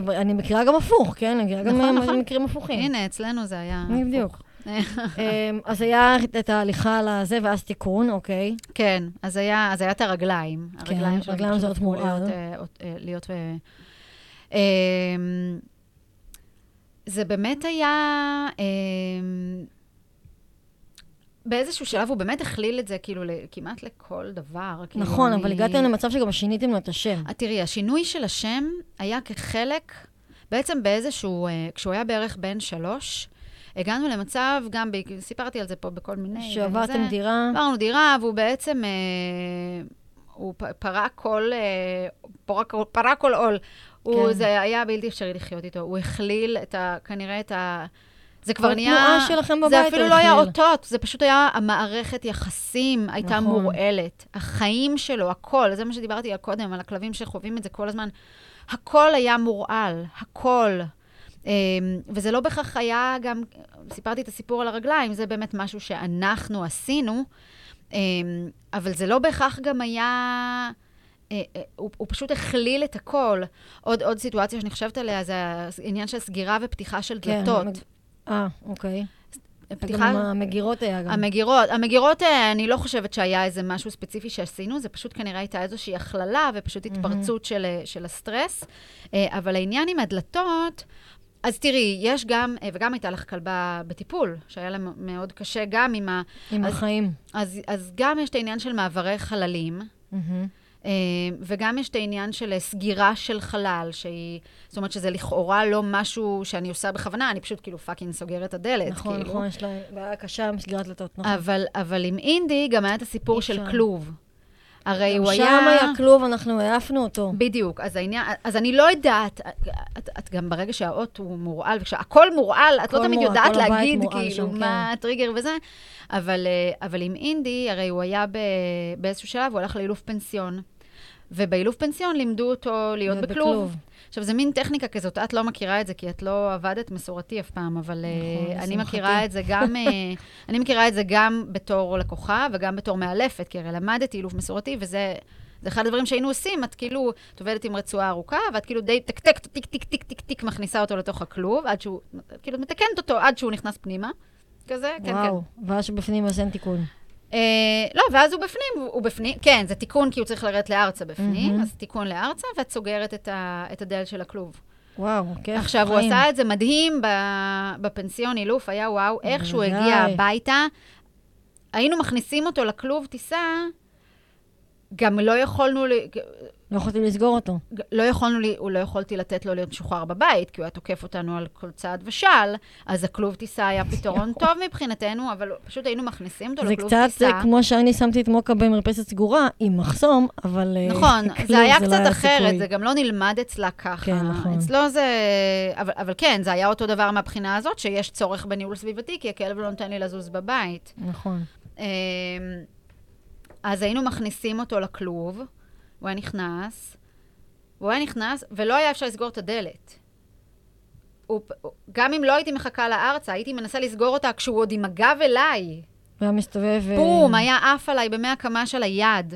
אני מכירה גם הפוך, כן? אני מכירה גם נכון, נכון. מקרים הפוכים. הנה, אצלנו זה היה... בדיוק. הפוך. אמ, אז היה את ההליכה על הזה, ואז תיקון, אוקיי. כן, אז היה, אז היה את הרגליים. כן, הרגליים שלנו רגליים פשוט זה עוד הפכו מורעל. להיות, אה, אה. אמ, זה באמת היה... אמ, באיזשהו שלב הוא באמת הכליל את זה כאילו כמעט לכל דבר. כאילו, נכון, אני- אבל הגעתם למצב שגם שיניתם לו את השם. אה, תראי, השינוי של השם היה כחלק, בעצם באיזשהו, אה, כשהוא היה בערך בן שלוש, הגענו למצב, גם, ב, סיפרתי על זה פה בכל מיני... שעברתם. דירה, עברנו דירה, והוא בעצם, אה, הוא פ- פרק כל, אה, פרק, פרק כל עול. הוא, כן. זה היה בלתי אפשרי לחיות איתו. הוא הכליל את ה... כנראה את ה... זה כבר נהיה... תנועה שלכם בבית זה הוא אפילו לא היה. אותות, זה פשוט היה המערכת יחסים הייתה נכון. מורעלת. החיים שלו, הכל, זה מה שדיברתי על קודם, על הכלבים שחווים את זה כל הזמן. הכל היה מורעל, הכל. אמ, וזה לא בהכרח היה גם, סיפרתי את הסיפור על הרגליים, זה באמת משהו שאנחנו עשינו, אמ, אבל זה לא בהכרח גם היה... אה, אה, הוא, הוא פשוט הכליל את הכל. עוד, עוד סיטואציה שאני חושבת עליה, זה העניין של סגירה ופתיחה של כן, דלתות. אה, אוקיי. פתיחה... גם המגירות היה גם. המגירות, המגירות, אה, אני לא חושבת שהיה איזה משהו ספציפי שעשינו, זה פשוט כנראה הייתה איזושהי הכללה ופשוט התפרצות של, אה, של הסטרס. אבל העניין עם הדלתות, אז תראי, יש גם, אה, וגם הייתה לך כלבה בטיפול, שהיה לה מאוד קשה גם עם ה... עם אז- החיים. אז, אז גם יש את העניין של מעברי חללים. אה, וגם יש את העניין של אה, סגירה של חלל, שהיא, זאת אומרת שזה לכאורה לא משהו שאני עושה בכוונה, אני פשוט כאילו פאקינג סוגרת את הדלת. נכון, כאילו. נכון, יש לה בעיה קשה עם סגירת דלתות, נכון. אבל, אבל עם אינדי גם היה את הסיפור של. כלוב. הרי הוא שם היה... היה כלוב, אנחנו העפנו אותו. בדיוק, אז העניין, אז אני לא יודעת, את, את גם ברגע שהאות הוא מורעל, וכשהכול מורעל, את לא תמיד יודעת להגיד כאילו שם, מה כן. הטריגר וזה, אבל, אה, אבל עם אינדי, הרי הוא היה ב, באיזשהו שלב, הוא הלך לאילוף פנסיון. ובאילוף פנסיון לימדו אותו להיות בכלוב. בכלוב. עכשיו, זו מין טכניקה כזאת, את לא מכירה את זה, כי את לא עבדת מסורתי אף פעם, אבל נכון, נכון, אני. מכירה את זה גם, אה, אני מכירה את זה גם בתור לקוחה וגם בתור מאלפת, כי הרי למדתי אילוף מסורתי, וזה זה אחד הדברים שהיינו עושים, את כאילו, את עובדת עם רצועה ארוכה, ואת כאילו די טק, טיק, טיק, טיק, טיק, טיק, מכניסה אותו לתוך הכלוב, עד שהוא, כאילו, מתקנת אותו עד שהוא נכנס פנימה. כזה, כן, כן. וואו, ואז שבפנים אז אין תיקון. אה, לא, ואז הוא בפנים, הוא, הוא בפנים, כן, זה תיקון כי הוא צריך לרדת לארצה בפנים, מהמם. אז תיקון לארצה, ואת סוגרת את, ה, את הדלת של הכלוב. וואו, כיף. עכשיו, הוא חיים. עשה את זה מדהים בפנסיון אילוף, היה וואו, איך שהוא. הגיע הביתה. היינו מכניסים אותו לכלוב טיסה, גם לא יכולנו, לא יכולתי לסגור אותו. לא יכולנו, לי- לא יכולתי לתת לו להיות משוחרר בבית, כי הוא היה תוקף אותנו על כל צעד ושעל, אז הכלוב טיסה היה פתרון טוב מבחינתנו, אבל פשוט היינו מכניסים אותו זה לכלוב קצת טיסה. אה, כמו שאני שמתי את מוקה במרפסת סגורה, עם מחסום, אבל... אה, נכון, כלוב זה היה לא קצת אחרת, סיכוי. זה גם לא נלמד אצלה ככה. כן, נכון. אצלו זה... אבל, אבל כן, זה היה אותו דבר מהבחינה הזאת, שיש צורך בניהול סביבתי, כי הכלב לא נותן לי לזוז בבית. נכון. אמ, אז היינו מכניסים אותו לכלוב, הוא היה נכנס, והוא היה נכנס, ולא היה אפשר לסגור את הדלת. הוא, גם אם לא הייתי מחכה לארצה, הייתי מנסה לסגור אותה כשהוא עוד עם הגב אליי. הוא היה מסתובב... אה, בום, היה עף עליי במאה קמה של היד.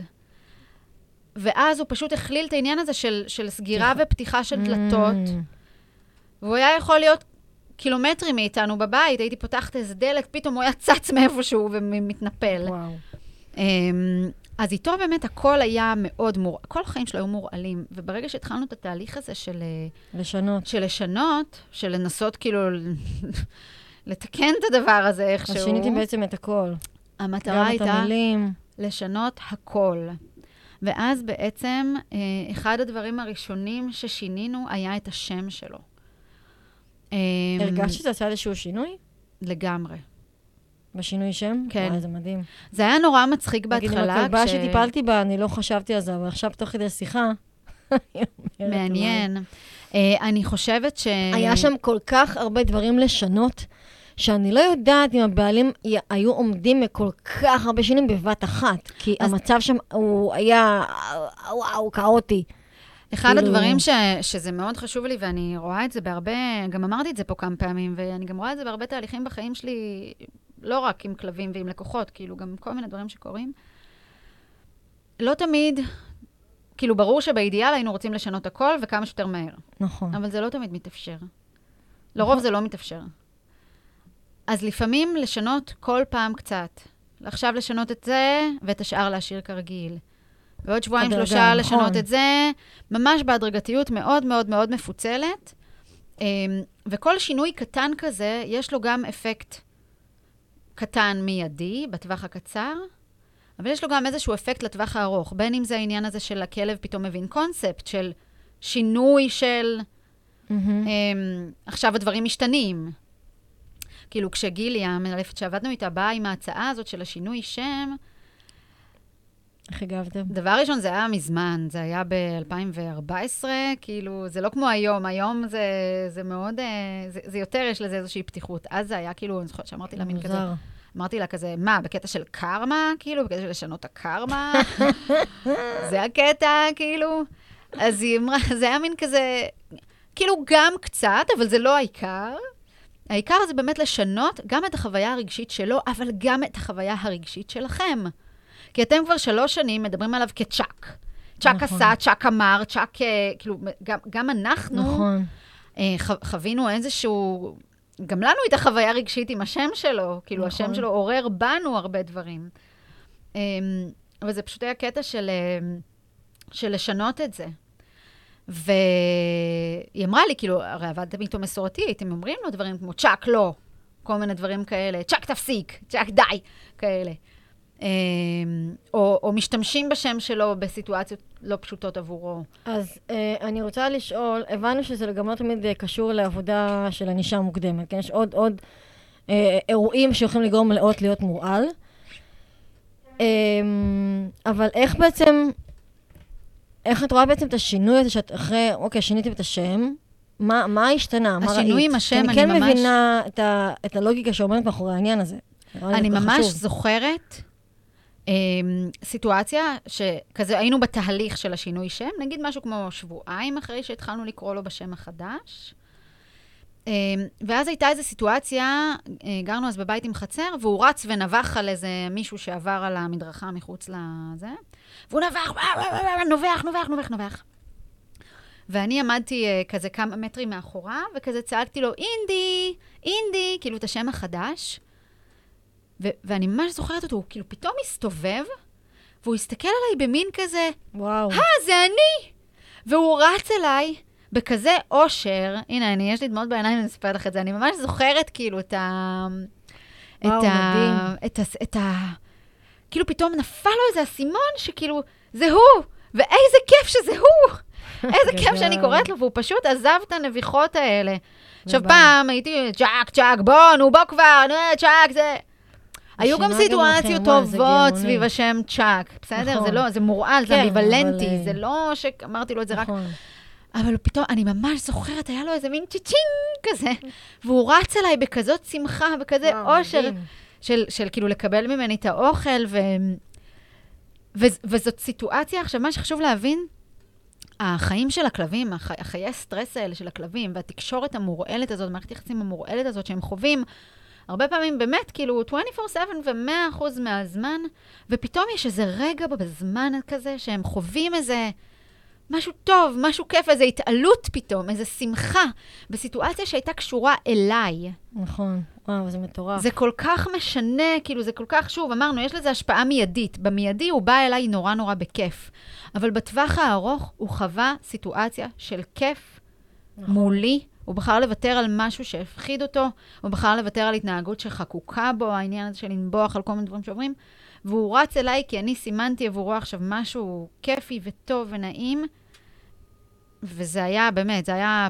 ואז הוא פשוט הכליל את העניין הזה של, של סגירה ופתיחה של דלתות, Mm, והוא היה יכול להיות קילומטרים מאיתנו בבית, הייתי פותחת איזה דלת, פתאום הוא היה צץ מאיפשהו ומתנפל. וואו. אז איתו באמת הכל היה מאוד מור... כל החיים שלו היו מורעלים, וברגע שהתחלנו את התהליך הזה של, אה, לשנות. של לשנות, של לנסות כאילו לתקן את הדבר הזה איכשהו, אז שיניתי בעצם את הכל. המטרה גם את הייתה המילים. לשנות הכל. ואז בעצם, אה, אחד הדברים הראשונים ששינינו היה את השם שלו. אמ, הרגשת שזה עשה איזשהו שינוי? לגמרי. בשינוי שם? כן. וואי, זה מדהים. זה היה נורא מצחיק נגיד, בהתחלה. הכלבה כש- שטיפלתי בה, אני לא חשבתי על זה, אבל עכשיו תוך כדי שיחה... מעניין. אה, אני חושבת ש... היה שם כל כך הרבה דברים לשנות, שאני לא יודעת אם הבעלים י- היו עומדים מכל כך הרבה שנים בבת אחת, כי אז- המצב שם הוא היה, וואו, כאוטי. אחד כאילו- הדברים ש, שזה מאוד חשוב לי, ואני רואה את זה בהרבה, גם אמרתי את זה פה כמה פעמים, ואני גם רואה את זה בהרבה תהליכים בחיים שלי, לא רק עם כלבים ועם לקוחות, כאילו, גם כל מיני דברים שקורים. לא תמיד, כאילו, ברור שבאידיאל היינו רוצים לשנות הכל וכמה שיותר מהר, נכון. אבל זה לא תמיד מתאפשר. לרוב זה לא מתאפשר. אז לפעמים לשנות כל פעם קצת. עכשיו לשנות את זה, ואת השאר להשאיר כרגיל. ועוד שבועיים, שלושה נכון. לשנות את זה, ממש בהדרגתיות מאוד מאוד מאוד מפוצלת. אמ, וכל שינוי קטן כזה, יש לו גם אפקט קטן מיידי, בטווח הקצר, אבל יש לו גם איזשהו אפקט לטווח הארוך. בין אם זה העניין הזה של הכלב פתאום מבין קונספט, של שינוי של מהמם. אמ, עכשיו הדברים משתנים. כאילו, כשגילי, המנהלת שעבדנו איתה, באה עם ההצעה הזאת של השינוי שם, איך הגבתם? דבר ראשון, זה היה מזמן, זה היה ב-2014, כאילו, זה לא כמו היום, היום זה, זה מאוד, אה, זה, זה יותר, יש לזה איזושהי פתיחות. אז זה היה כאילו, אני זוכרת שאמרתי לה מין כזה. אמרתי לה כזה, מה, בקטע של קרמה? כאילו, בקטע של לשנות את הקרמה? זה הקטע, כאילו? אז היא אמרה, זה היה מין כזה, כאילו גם קצת, אבל זה לא העיקר. העיקר זה באמת לשנות גם את החוויה הרגשית שלו, אבל גם את החוויה הרגשית שלכם. כי אתם כבר שלוש שנים מדברים עליו כצ'אק. צ'אק נכון. עשה, צ'אק אמר, צ'אק, אה, כאילו, גם, גם אנחנו נכון. אה, ח, חווינו איזשהו... גם לנו הייתה חוויה רגשית עם השם שלו, כאילו, נכון. השם שלו עורר בנו הרבה דברים. אה, אבל זה פשוט היה קטע של, אה, של לשנות את זה. והיא אמרה לי, כאילו, הרי עבדתם איתו מסורתי, הייתם אומרים לו דברים כמו צ'אק, לא, כל מיני דברים כאלה, צ'אק, תפסיק, צ'אק, די, כאלה. אה, או, או משתמשים בשם שלו בסיטואציות לא פשוטות עבורו. אז אה, אני רוצה לשאול, הבנו שזה גם לא תמיד אה, קשור לעבודה של ענישה מוקדמת, כן? יש עוד, עוד אה, אירועים שיכולים לגרום לאות להיות מורעל. אה, אבל איך בעצם, איך את רואה בעצם את השינוי הזה שאת אחרי, אוקיי, שיניתם את השם, מה, מה השתנה? מה ראית? השינוי עם השם, אני אני כן ממש- מבינה את, ה, את הלוגיקה שעומדת מאחורי העניין הזה. אני ממש חשוב. זוכרת סיטואציה שכזה היינו בתהליך של השינוי שם, נגיד משהו כמו שבועיים אחרי שהתחלנו לקרוא לו בשם החדש. אמ, ואז הייתה איזו סיטואציה, אה, גרנו אז בבית עם חצר, והוא רץ ונבח על איזה מישהו שעבר על המדרכה מחוץ לזה, והוא נבח, נובח, נובח, נובח, נובח. ואני עמדתי כזה כמה מטרים מאחוריו, וכזה צעקתי לו, אינדי, אינדי, כאילו את השם החדש. ו- ואני ממש זוכרת אותו, הוא כאילו פתאום הסתובב, והוא הסתכל עליי במין כזה, וואו. אה, זה אני! והוא רץ אליי בכזה אושר, הנה, אני, יש לי דמעות בעיניים, אני אספר לך את זה, אני ממש זוכרת כאילו את ה... וואו, את ה... מדהים. את ה... את ה... כאילו פתאום נפל לו איזה אסימון שכאילו, זה הוא! ואיזה כיף שזה הוא! איזה כיף שאני. קוראת לו, והוא פשוט עזב את הנביחות האלה. עכשיו. פעם הייתי, צ'אק, צ'אק, בוא, נו, בוא כבר, נו, צ'אק, זה... היו גם גם סיטואציות טובות. סביב השם צ'אק, בסדר? נכון. זה לא, זה מורעל, זה כן, אמביוולנטי, אבל, זה לא שאמרתי לו את זה רק... נכון. אבל פתאום, אני ממש זוכרת, היה לו איזה מין צ'ה צ'ינג כזה, והוא רץ אליי בכזאת שמחה, בכזה וואו, אושר. של, של כאילו לקבל ממני את האוכל, ו... ו... וזאת סיטואציה, עכשיו, מה שחשוב להבין, החיים של הכלבים, הח... החיי סטרס האלה של הכלבים, והתקשורת המורעלת הזאת, מערכת היחסים המורעלת הזאת שהם חווים, הרבה פעמים באמת, כאילו, 24/7 ו-100% מהזמן, ופתאום יש איזה רגע בזמן כזה שהם חווים איזה משהו טוב, משהו כיף, איזו התעלות פתאום, איזו שמחה, בסיטואציה שהייתה קשורה אליי. נכון. וואו, זה מטורף. זה כל כך משנה, כאילו, זה כל כך, שוב, אמרנו, יש לזה השפעה מיידית. במיידי הוא בא אליי נורא נורא בכיף. אבל בטווח הארוך הוא חווה סיטואציה של כיף נכון. מולי. הוא בחר לוותר על משהו שהפחיד אותו, הוא בחר לוותר על התנהגות שחקוקה בו, העניין הזה של לנבוח על כל מיני דברים שעוברים, והוא רץ אליי כי אני סימנתי עבורו עכשיו משהו כיפי וטוב ונעים, וזה היה, באמת, זה היה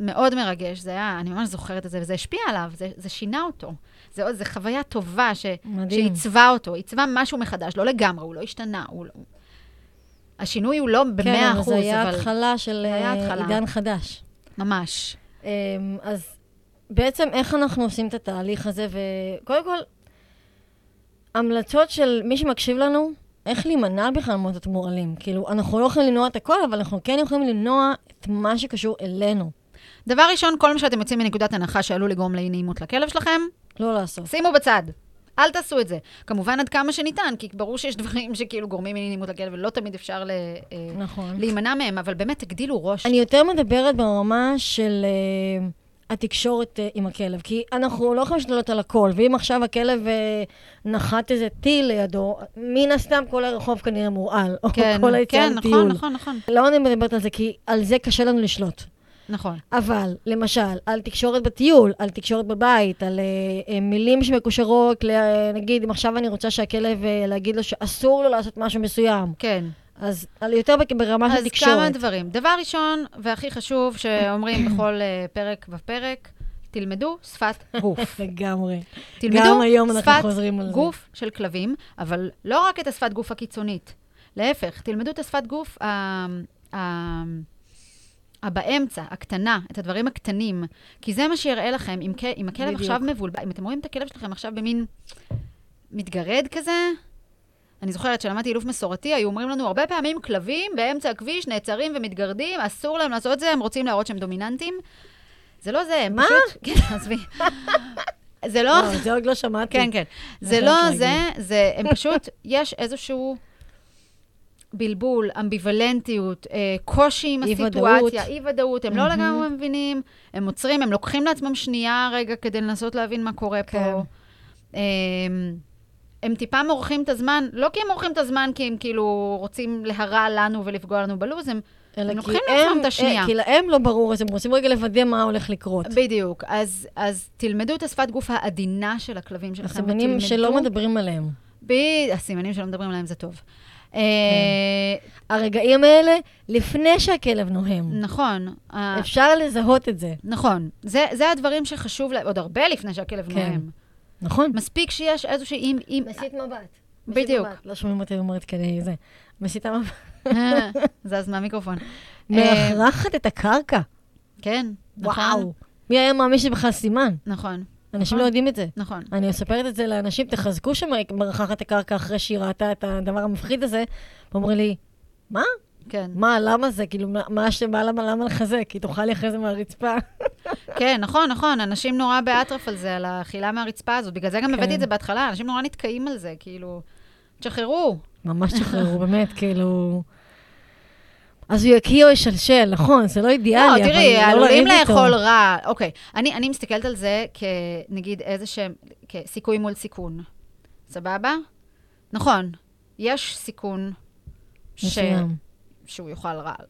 מאוד מרגש, זה היה, אני ממש זוכרת את זה, וזה השפיע עליו, זה, זה שינה אותו. זה, זה חוויה טובה ש. שעיצבה אותו, עיצבה משהו מחדש, לא לגמרי, הוא לא השתנה, הוא לא... השינוי הוא לא במאה כן, אבל אחוז, זה היה אבל התחלה של היה אה. עידן חדש. ממש. אמ, אז בעצם איך אנחנו עושים את התהליך הזה, וקודם כל, המלצות של מי שמקשיב לנו, איך להימנע בכלל מאותות מורעלים. כאילו, אנחנו לא יכולים למנוע את הכל, אבל אנחנו כן יכולים למנוע את מה שקשור אלינו. דבר ראשון, כל מה שאתם יוצאים מנקודת הנחה שעלול לגרום לאי נעימות לכלב שלכם, לא לעשות. שימו בצד. אל תעשו את זה. כמובן עד כמה שניתן, כי ברור שיש דברים שכאילו גורמים לאי נעימות לכלב, ולא תמיד אפשר ל, אה, נכון. להימנע מהם, אבל באמת תגדילו ראש. אני יותר מדברת ברמה של uh, התקשורת uh, עם הכלב, כי אנחנו לא יכולים לשלוט על הכל, ואם עכשיו הכלב uh, נחת איזה טיל לידו, מן הסתם כל הרחוב כנראה מורעל, או כן, כל היציאה כן, לטיול. נכון, נכון, נכון. לא אני מדברת על זה, כי על זה קשה לנו לשלוט. נכון. אבל, למשל, על תקשורת בטיול, על תקשורת בבית, על uh, uh, מילים שמקושרות, ל- אה, נגיד, אם עכשיו אני רוצה שהכלב, uh, להגיד לו שאסור לו לעשות משהו מסוים, כן. אז על יותר ברמה של אז תקשורת. כמה דברים. דבר ראשון, והכי חשוב, שאומרים בכל אה, פרק ופרק, תלמדו שפת גוף. לגמרי. תלמדו גם היום אנחנו שפת חוזרים על זה. גוף של כלבים, אבל לא רק את השפת גוף הקיצונית. להפך, תלמדו את השפת גוף ה... ה... הבאמצע, הקטנה, את הדברים הקטנים, כי זה מה שיראה לכם, אם, אם הכלב בדיוק. עכשיו מבולבל, אם אתם רואים את הכלב שלכם עכשיו במין מתגרד כזה, אני זוכרת שלמדתי אילוף מסורתי, היו אומרים לנו הרבה פעמים, כלבים באמצע הכביש נעצרים ומתגרדים, אסור להם לעשות את זה, הם רוצים להראות שהם דומיננטים. זה לא זה, הם מה? פשוט... כן, עזבי. זה לא... זה עוד לא שמעתי. כן, כן. זה חייבת לא להגיד. זה, זה, הם פשוט, יש איזשהו בלבול, אמביוולנטיות, אה, קושי עם. הסיטואציה, אי-ודאות, הם לא מהמם. לגמרי מבינים, הם עוצרים, הם לוקחים לעצמם שנייה רגע כדי לנסות להבין מה קורה כן. פה. אה, הם טיפה מורחים את הזמן, לא כי הם מורחים את הזמן כי הם כאילו רוצים להרע לנו ולפגוע לנו בלו"ז, הם לוקחים לעצמם את השנייה. אה, כי להם לא ברור, אז הם רוצים רגע לוודא מה הולך לקרות. בדיוק. אז, אז תלמדו את השפת גוף העדינה של הכלבים שלכם. הסימנים ותלמדו- שלא מדברים עליהם. ב... הסימנים שלא מדברים עליהם זה טוב. אה, הרגעים האלה, לפני שהכלב נוהם. נכון. אפשר לזהות את זה. נכון. זה, זה הדברים שחשוב, לה- עוד הרבה לפני שהכלב כן. נוהם. נכון. מספיק שיש איזושהי... אם, אם... מסיט מבט. בדיוק. לא שומעים אותי אומרת כדי זה. מסיטה מבט. זז מהמיקרופון. מאחרחת את הקרקע. כן, נכון. וואו. מי היה מאמין שזה בכלל סימן? נכון, אנשים נכון. לא יודעים את זה. נכון. אני מספרת את זה לאנשים, תחזקו שמרחחת את הקרקע אחרי שהיא ראתה את הדבר המפחיד הזה, ואומרים לי, מה? כן. מה, למה זה? כאילו, מה- מה למה, למה לחזק? כי תאכל לי אחרי זה מהרצפה. כן, נכון, נכון, אנשים נורא באטרף על זה, על האכילה מהרצפה הזאת. בגלל זה גם כן. הבאתי את זה בהתחלה, אנשים נורא נתקעים על זה, כאילו, תשחררו. ממש שחררו, באמת, כאילו... אז הוא יקיא או ישלשל, נכון, זה לא אידיאלי, לא, תראי, לא עלולים איתו. לאכול רע. אוקיי, אני, אני מסתכלת על זה כנגיד איזה שהם, כסיכוי מול סיכון. סבבה? נכון, יש סיכון ש... שהוא יאכל רעל.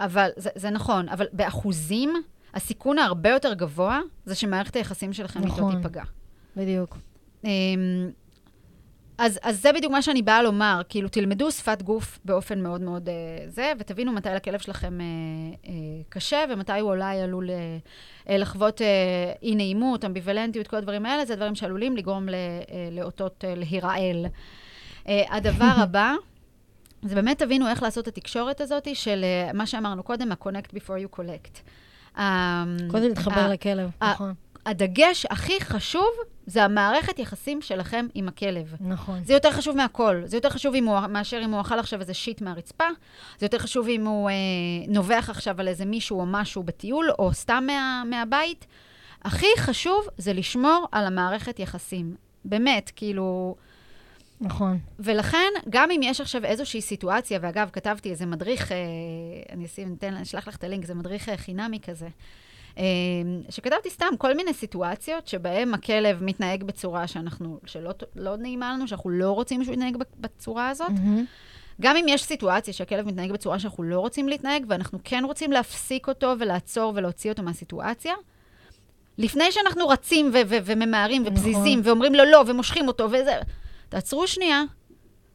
אבל, זה, זה נכון, אבל באחוזים, הסיכון ההרבה יותר גבוה זה שמערכת היחסים שלכם איתו נכון. תיפגע. בדיוק. אמ, אז, אז זה בדיוק מה שאני באה לומר, כאילו, תלמדו שפת גוף באופן מאוד מאוד אה, זה, ותבינו מתי לכלב שלכם אה, אה, קשה, ומתי הוא אולי עלול אה, אה, לחוות אה, אי-נעימות, אמביוולנטיות, כל הדברים האלה, זה דברים שעלולים לגרום ל, אה, לאותות אה, להירעל. אה, הדבר הבא, זה באמת תבינו איך לעשות את התקשורת הזאת של אה, מה שאמרנו קודם, ה-connect before you collect. אה, קודם להתחבר לכלב, נכון. הדגש הכי חשוב זה המערכת יחסים שלכם עם הכלב. נכון. זה יותר חשוב מהכל. זה יותר חשוב אם הוא, מאשר אם הוא אכל עכשיו איזה שיט מהרצפה. זה יותר חשוב אם הוא אה, נובח עכשיו על איזה מישהו או משהו בטיול, או סתם מה, מהבית. הכי חשוב זה לשמור על המערכת יחסים. באמת, כאילו... נכון. ולכן, גם אם יש עכשיו איזושהי סיטואציה, ואגב, כתבתי איזה מדריך, אה, אני אשים, אתן, אשלח לך את הלינק, זה מדריך אה, חינמי כזה, שכתבתי סתם כל מיני סיטואציות שבהן הכלב מתנהג בצורה שאנחנו, שלא לא נעימה לנו, שאנחנו לא רוצים שהוא יתנהג בצורה הזאת. מהמם. גם אם יש סיטואציה שהכלב מתנהג בצורה שאנחנו לא רוצים להתנהג, ואנחנו כן רוצים להפסיק אותו ולעצור ולהוציא אותו מהסיטואציה, לפני שאנחנו רצים ו- ו- וממהרים ופזיזים נכון. ואומרים לו לא ומושכים אותו וזה, תעצרו שנייה,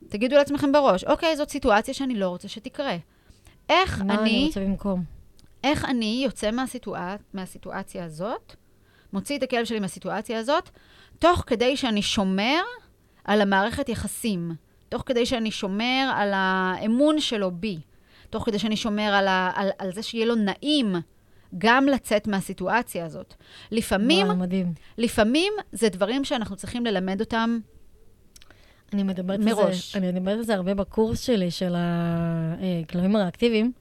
תגידו לעצמכם בראש, אוקיי, זאת סיטואציה שאני לא רוצה שתקרה. איך מה אני אני, רוצה במקום? איך אני יוצא מהסיטואצ... מהסיטואציה הזאת, מוציא את הכלב שלי מהסיטואציה הזאת, תוך כדי שאני שומר על המערכת יחסים, תוך כדי שאני שומר על האמון שלו בי, תוך כדי שאני שומר על, ה... על, על זה שיהיה לו נעים גם לצאת מהסיטואציה הזאת. לפעמים, וואי, מדהים. לפעמים זה דברים שאנחנו צריכים ללמד אותם אני מדברת על. זה, אני מדברת על זה הרבה בקורס שלי, של הכלבים הריאקטיביים,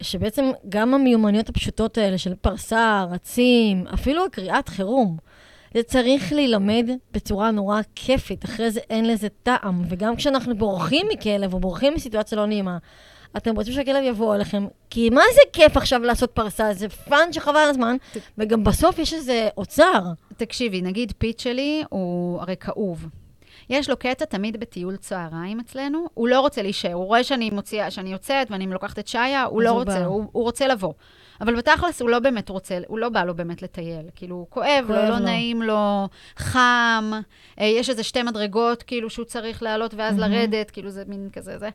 ושבעצם גם המיומנויות הפשוטות האלה של פרסה, רצים, אפילו קריאת חירום, זה צריך להילמד בצורה נורא כיפית, אחרי זה אין לזה טעם. וגם כשאנחנו בורחים מכלב או בורחים מסיטואציה לא נעימה, אתם רוצים שהכלב יבוא אליכם, כי מה זה כיף עכשיו לעשות פרסה? זה fun שחבל על הזמן, וגם בסוף יש איזה אוצר. תקשיבי, נגיד פיט שלי הוא הרי כאוב. יש לו קטע תמיד בטיול צהריים אצלנו, הוא לא רוצה להישאר, הוא רואה שאני מוציאה, שאני יוצאת ואני לוקחת את שיה, הוא לא הוא רוצה. הוא, הוא רוצה לבוא. אבל בתכלס הוא לא באמת רוצה, הוא לא בא לו באמת לטייל. כאילו, הוא כואב, לו, כואב לא לו. נעים לו, חם, אה, יש איזה שתי מדרגות, כאילו, שהוא צריך לעלות ואז מהמם. לרדת, כאילו, זה מין כזה, זה.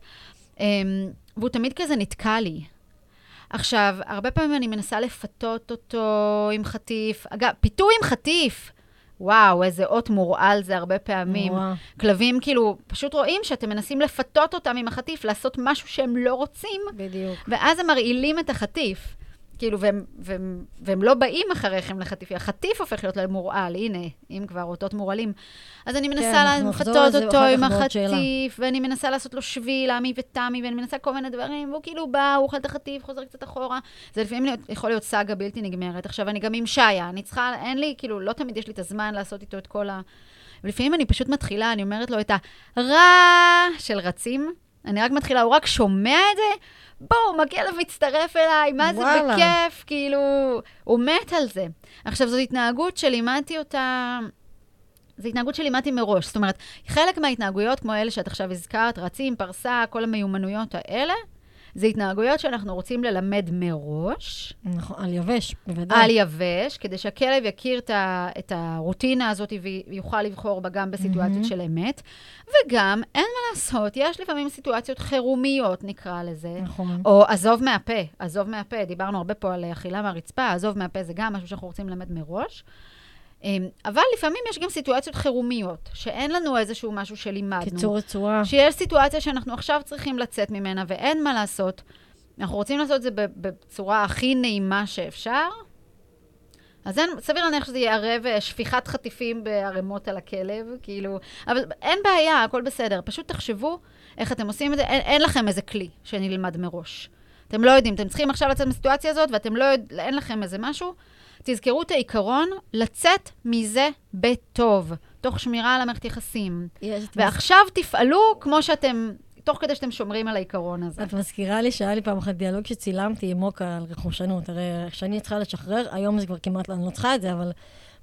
אמ, והוא תמיד כזה נתקע לי. עכשיו, הרבה פעמים אני מנסה לפתות אותו עם חטיף. אגב, פיתוי עם חטיף. וואו, איזה אות מורעל זה הרבה פעמים. נורא. כלבים כאילו, פשוט רואים שאתם מנסים לפתות אותם עם החטיף, לעשות משהו שהם לא רוצים, בדיוק. ואז הם מרעילים את החטיף. כאילו, והם, והם, והם לא באים אחריכם לחטיף, החטיף הופך להיות להם מורעל, הנה, אם כבר אותות מורעלים. אז אני מנסה כן, לזה אותו עם בעוד שאלה. החטיף, ואני מנסה לעשות לו שביל, עמי ותמי, ואני מנסה כל מיני דברים, והוא כאילו בא, הוא אוכל את החטיף, חוזר קצת אחורה. זה לפעמים יכול להיות סאגה בלתי נגמרת. עכשיו, אני גם עם שיה, אני צריכה, אין לי, כאילו, לא תמיד יש לי את הזמן לעשות איתו את כל ה... ולפעמים אני פשוט מתחילה, אני אומרת לו את הרע של רצים. אני רק מתחילה, הוא רק שומע את זה, בואו, הכלב מצטרף אליי, מה זה וואלה. בכיף, כאילו, הוא מת על זה. עכשיו, זו התנהגות שלימדתי אותה, זו התנהגות שלימדתי מראש. זאת אומרת, חלק מההתנהגויות, כמו אלה שאת עכשיו הזכרת, רצים, פרסה, כל המיומנויות האלה, זה התנהגויות שאנחנו רוצים ללמד מראש, נכון, על יבש, בוודאי. על יבש, כדי שהכלב יכיר את, ה, את הרוטינה הזאת ויוכל לבחור בה גם בסיטואציות מהמם. של אמת. וגם, אין מה לעשות, יש לפעמים סיטואציות חירומיות, נקרא לזה. נכון. או עזוב מהפה, עזוב מהפה, דיברנו הרבה פה על אכילה מהרצפה, עזוב מהפה זה גם משהו שאנחנו רוצים ללמד מראש. אמ, אבל לפעמים יש גם סיטואציות חירומיות, שאין לנו איזשהו משהו שלימדנו. קיצור רצועה. שיש סיטואציה שאנחנו עכשיו צריכים לצאת ממנה ואין מה לעשות. אנחנו רוצים לעשות את זה בצורה הכי נעימה שאפשר, אז אין, סביר להניח שזה יהיה ערב אה, שפיכת חטיפים בערימות על הכלב, כאילו, אבל אין בעיה, הכל בסדר. פשוט תחשבו איך אתם עושים את זה, אין, אין לכם איזה כלי שנלמד מראש. אתם לא יודעים, אתם צריכים עכשיו לצאת מהסיטואציה הזאת, ואתם לא יודעים, אין לכם איזה משהו. תזכרו את העיקרון, לצאת מזה בטוב, תוך שמירה על המערכת יחסים. ועכשיו תפעלו כמו שאתם, תוך כדי שאתם שומרים על העיקרון הזה. את מזכירה לי שהיה לי פעם אחת דיאלוג שצילמתי עם מוקה על רכושנות. הרי כשאני צריכה לשחרר, היום זה כבר כמעט, אני לא צריכה את זה, אבל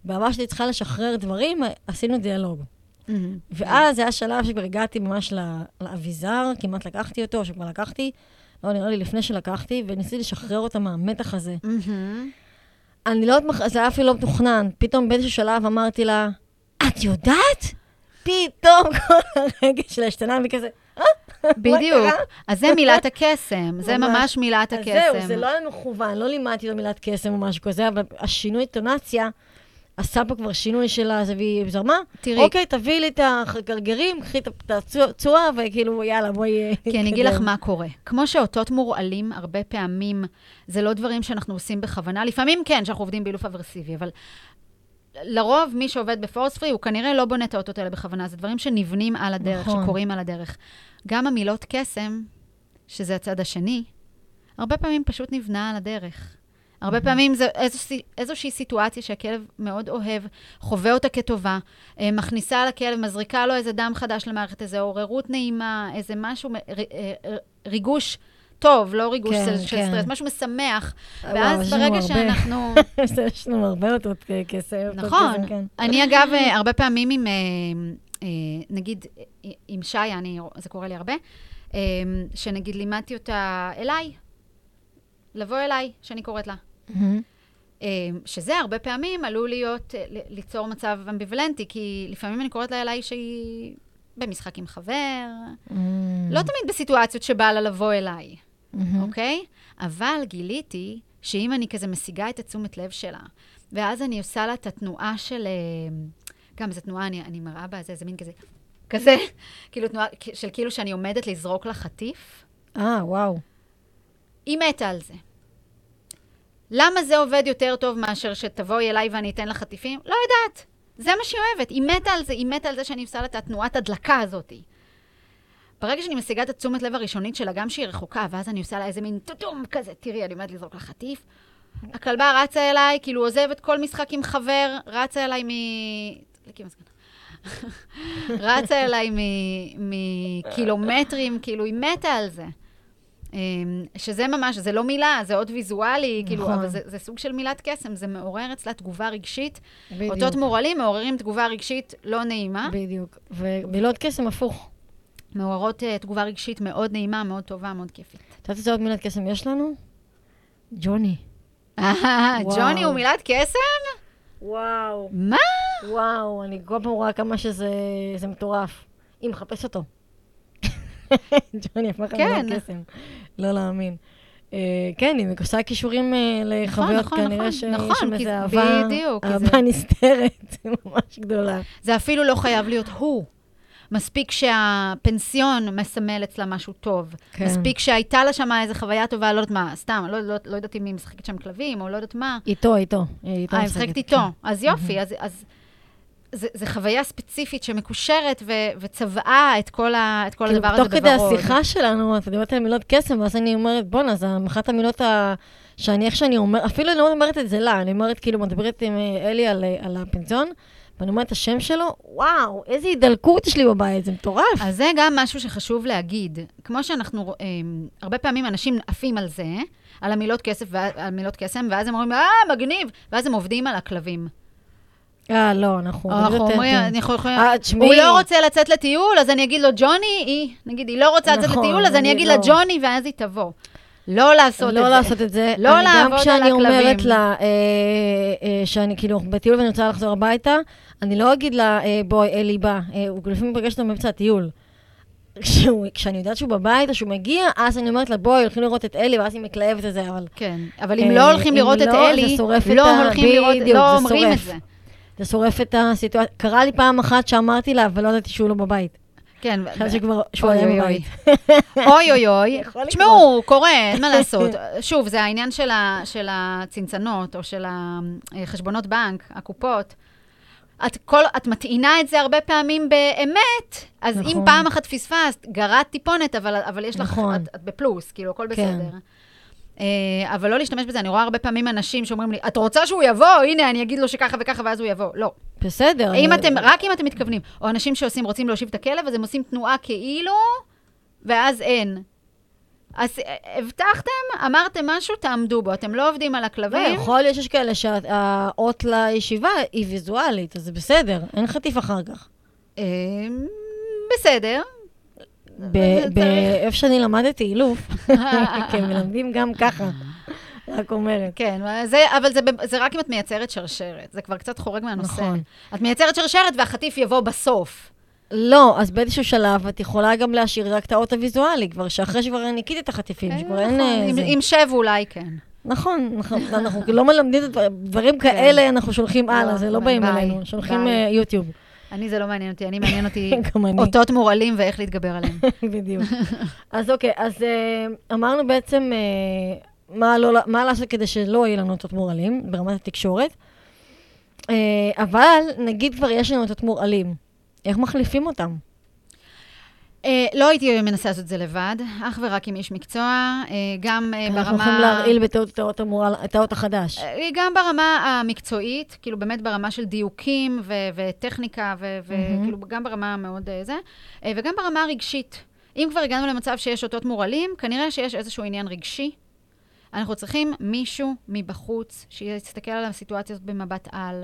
בעבר שהייתי צריכה לשחרר דברים, עשינו דיאלוג. מהמם. ואז היה שלב שכבר הגעתי ממש לאביזר, כמעט לקחתי אותו, שכבר לקחתי, לא, נראה לי לפני שלקחתי, וניסיתי לשחרר אותה מהמתח הזה. מהמם. אני לא יודעת, זה היה אפילו לא מתוכנן. פתאום באיזשהו שלב אמרתי לה, את יודעת? פתאום כל הרגש שלה השתנה, והיא כזה, אה? בדיוק. אז זה מילת הקסם, זה ממש. מילת הקסם. זהו, זה לא היה מכוון, לא לימדתי לו מילת קסם או משהו כזה, אבל השינוי טונציה עשה פה כבר שינוי של הזה, והיא זרמה. תראי. אוקיי, תביאי לי את הגרגרים, קחי את הצועה, וכאילו, יאללה, בואי... כי אני אגיד לך. מה קורה. כמו שאותות מורעלים, הרבה פעמים, זה לא דברים שאנחנו עושים בכוונה. לפעמים כן, שאנחנו עובדים באילוף אברסיבי, אבל לרוב מי שעובד בפורס פרי, הוא כנראה לא בונה את האותות האלה בכוונה. זה דברים שנבנים על הדרך, נכון. שקורים על הדרך. גם המילות קסם, שזה הצד השני, הרבה פעמים פשוט נבנה על הדרך. הרבה פעמים זה איזושהי, איזושהי סיטואציה שהכלב מאוד אוהב, חווה אותה כטובה, אה, מכניסה לכלב, מזריקה לו איזה דם חדש למערכת, איזו עוררות נעימה, איזה משהו, אה, ריגוש טוב, לא ריגוש כן, של, של כן. סטרס, משהו משמח. ואז ברגע. שאנחנו... יש לנו הרבה אותות כ- כסף. נכון. כן. אני אגב, אה, הרבה פעמים עם, נגיד, עם שי, אני, זה קורה לי הרבה, שנגיד לימדתי אותה אליי, לבוא אליי, שאני קוראת לה. אה, שזה הרבה פעמים עלול להיות, אה, ליצור מצב אמביוולנטי, כי לפעמים אני קוראת לה אליי שהיא במשחק עם חבר, מהמם. לא תמיד בסיטואציות שבא לה לבוא אליי. אוקיי? אבל גיליתי שאם אני כזה משיגה את התשומת לב שלה, ואז אני עושה לה את התנועה של... אה, גם זו תנועה, אני, אני מראה בה, זה, זה מין כזה, כזה, כאילו תנועה של כאילו שאני עומדת לזרוק לה חטיף, אה, וואו. היא מתה על זה. למה זה עובד יותר טוב מאשר שתבואי אליי ואני אתן לך חטיפים? לא יודעת. זה מה שהיא אוהבת. היא מתה על זה, היא מתה על זה שאני עושה לה את התנועת הדלקה הזאת. ברגע שאני משיגה את התשומת לב הראשונית שלה, גם שהיא רחוקה, ואז אני עושה לה איזה מין טוטום כזה, תראי, אני עומדת לזרוק לה חטיף. הכלבה רצה אליי, כאילו עוזבת כל משחק עם חבר, רצה אליי מ... רצה אליי מקילומטרים, כאילו, היא מתה על זה. אמ, שזה ממש, זה לא מילה, זה עוד ויזואלי, כאילו, נכון. אבל זה, זה סוג של מילת קסם, זה מעורר אצלה תגובה רגשית. בדיוק. אותות מורעלים מעוררים תגובה רגשית לא נעימה, בדיוק. ומילות קסם הפוך. מעוררות uh, תגובה רגשית מאוד נעימה, מאוד טובה, מאוד כיפית. את יודעת איזה עוד מילת קסם יש לנו? ג'וני. ג'וני הוא מילת קסם? וואו. מה? וואו, אני כל פעם רואה כמה שזה זה מטורף. היא מחפש אותו. ג'וני הפך כן. למילת קסם. לא להאמין. אה, כן, היא עושה קישורים אה, לחוויות, נכון, כנראה נכון, שיש נכון, שם איזה זה- אהבה, בדיוק, אהבה נסתרת, ממש גדולה. זה אפילו לא חייב להיות הוא. מספיק שהפנסיון מסמל אצלה משהו טוב. כן. מספיק שהייתה לה שם איזו חוויה טובה, לא יודעת מה, סתם, לא, לא, לא יודעת אם היא משחקת שם כלבים, או לא יודעת מה. איתו, איתו. איתו אה, היא משחקת, איתו. כן. אז יופי, אז... אז זה, זה חוויה ספציפית שמקושרת ו, וצבעה את כל, ה, את כל כאילו, הדבר הזה תוך כדי בוורוד. השיחה שלנו, את דיברת על מילות קסם, ואז אני אומרת, בואנה, זה אחת המילות ה... שאני, איך שאני אומרת, אפילו אני לא אומרת את זה לה, אני אומרת, כאילו, מדברת עם אה, אלי על, אה, על הפנסיון, ואני אומרת את השם שלו, וואו, איזה הידלקות יש לי בבית, זה מטורף. אז זה גם משהו שחשוב להגיד. כמו שאנחנו, רואים, הרבה פעמים אנשים עפים על זה, על המילות כסף, וה- על מילות קסם, ואז הם אומרים, אה, מגניב, ואז הם עובדים על הכלבים. אה, לא, אנחנו... אומרים. אנחנו יכולים... אה. הוא לא רוצה לצאת לטיול, אז אני אגיד לו, ג'וני, היא, נגיד, היא לא רוצה לצאת נכון, לטיול, אז אני אגיד לה, לא. ג'וני, ואז היא תבוא. לא לעשות את זה. לא לעשות את זה. לא לעבוד גם על כשאני אומרת הכלבים. לה, אה, אה, שאני כאילו בטיול ואני רוצה לחזור הביתה, אני לא אגיד לה, אה, בואי, אלי בא. אה, הוא לפעמים פגש אותנו באמצע הטיול. כשהוא- כשאני יודעת שהוא בבית או שהוא מגיע, אז אני אומרת לה, בואי, הולכים לראות את אלי, ואז היא מתלהבת את זה, אבל כן, אבל אם אה, לא הולכים לראות את לא, זה אלי, את לא הולכים לראות, לא אומרים את. זה. זה שורף את הסיטואציה. קרה לי פעם אחת שאמרתי לה, אבל לא ידעתי שהוא לא בבית. כן. חשבתי שכבר, שהוא היה בבית. אוי אוי אוי. תשמעו, קורה, אין מה לעשות. שוב, זה העניין של הצנצנות, או של החשבונות בנק, הקופות. את, כל, את מטעינה את זה הרבה פעמים באמת, אז אם נכון. פעם אחת פספסת, גרעת טיפונת, אבל, אבל יש לך, נכון. את, את בפלוס, כאילו, הכל כן. בסדר. אה, אבל לא להשתמש בזה, אני רואה הרבה פעמים אנשים שאומרים לי, את רוצה שהוא יבוא? הנה, אני אגיד לו שככה וככה, ואז הוא יבוא. לא. בסדר. אם אני- אתם, רק אם אתם מתכוונים. או אנשים שעושים, רוצים להושיב את הכלב, אז הם עושים תנועה כאילו, ואז אין. אז אה, הבטחתם, אמרתם משהו, תעמדו בו. אתם לא עובדים על לא, הכלבים. יכול להיות שיש כאלה שהאות לישיבה היא ויזואלית, אז זה בסדר, אין חטיף אחר כך. אה, בסדר. ב- זה ב- צריך. איפה שאני למדתי אילוף, כי הם מלמדים גם ככה, רק אומרת. כן, זה, אבל זה, זה רק אם את מייצרת שרשרת. זה כבר קצת חורג מהנושא. נכון. את מייצרת שרשרת והחטיף יבוא בסוף. לא, אז באיזשהו שלב את יכולה גם להשאיר רק את האות הוויזואלי, כבר שאחרי שכבר ניקיתי את החטיפים, שכבר אין... נכון, אה, עם-. עם שב אולי כן. נכון, נכון, אנחנו לא מלמדים את דברים כאלה, אנחנו שולחים לא, הלאה, זה לא אבל באים אלינו, שולחים. אה, יוטיוב. אני, זה לא מעניין אותי. אני, מעניין אותי. אותות מורעלים ואיך להתגבר עליהם. בדיוק. אז אוקיי, אז אה, אמרנו בעצם אה, מה, לא, מה לעשות כדי שלא יהיו לנו אותות מורעלים ברמת התקשורת, אה, אבל נגיד כבר יש לנו אותות מורעלים, איך מחליפים אותם? אה, לא הייתי מנסה לעשות את זה לבד, אך ורק עם איש מקצוע, אה, גם אה, ברמה... אנחנו יכולים להרעיל בטעות את האות החדש. גם ברמה המקצועית, כאילו באמת ברמה של דיוקים וטכניקה. וכאילו גם ברמה המאוד זה, וגם ברמה הרגשית. אם כבר הגענו למצב שיש אותות מורעלים, כנראה שיש איזשהו עניין רגשי. אנחנו צריכים מישהו מבחוץ שיסתכל על הסיטואציה הזאת במבט על,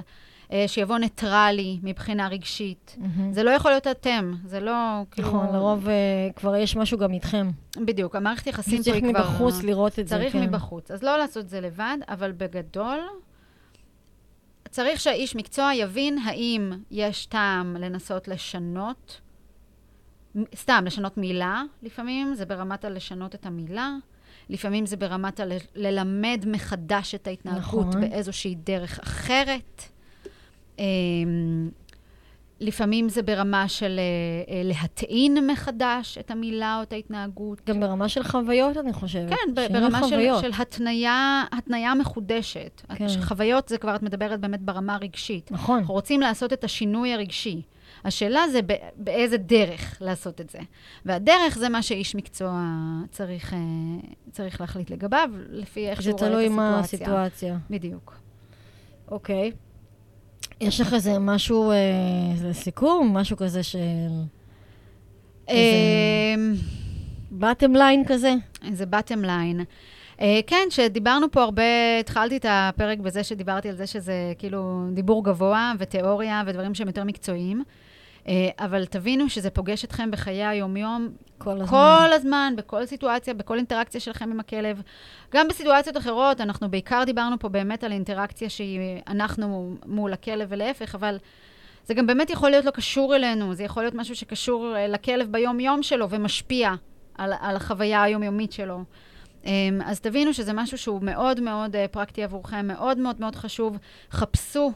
שיבוא ניטרלי מבחינה רגשית. מהמם. זה לא יכול להיות אתם, זה לא כאילו... נכון, לרוב אה, כבר יש משהו גם איתכם. בדיוק, המערכת יחסים פה צריך היא כבר... מבחוץ לראות את זה, צריך כן. מבחוץ. אז לא לעשות זה לבד, אבל בגדול, צריך שהאיש מקצוע יבין האם יש טעם לנסות לשנות, סתם, לשנות מילה, לפעמים זה ברמת הלשנות את המילה, לפעמים זה ברמת הל- ללמד מחדש את ההתנהגות נכון. באיזושהי דרך אחרת. אמ, לפעמים זה ברמה של אה, אה, להטעין מחדש את המילה או את ההתנהגות. גם ברמה של חוויות, אני חושבת. כן, ברמה של. של התניה, התניה מחודשת. כן. חוויות זה כבר, את מדברת באמת ברמה הרגשית. נכון. אנחנו רוצים לעשות את השינוי הרגשי. השאלה זה באיזה דרך לעשות את זה. והדרך זה מה שאיש מקצוע צריך, אה, צריך להחליט לגביו, לפי איך זה שהוא רואה את תלוי מה הסיטואציה. הסיטואציה. בדיוק. אוקיי. יש לך איזה משהו, אה, איזה סיכום, משהו כזה. איזה- אמ, בטם ליין כזה? זה bottom line. Uh, כן, שדיברנו פה הרבה, התחלתי את הפרק בזה שדיברתי על זה שזה כאילו דיבור גבוה ותיאוריה ודברים שהם יותר מקצועיים, אבל תבינו שזה פוגש אתכם בחיי היומיום כל הזמן. כל הזמן, בכל סיטואציה, בכל אינטראקציה שלכם עם הכלב. גם בסיטואציות אחרות, אנחנו בעיקר דיברנו פה באמת על אינטראקציה שהיא אנחנו מול הכלב ולהפך, אבל זה גם באמת יכול להיות לא קשור אלינו, זה יכול להיות משהו שקשור אה, לכלב ביום-יום שלו ומשפיע על, על החוויה היומיומית שלו. אמ, אז תבינו שזה משהו שהוא מאוד מאוד אה, פרקטי עבורכם, מאוד מאוד מאוד חשוב. חפשו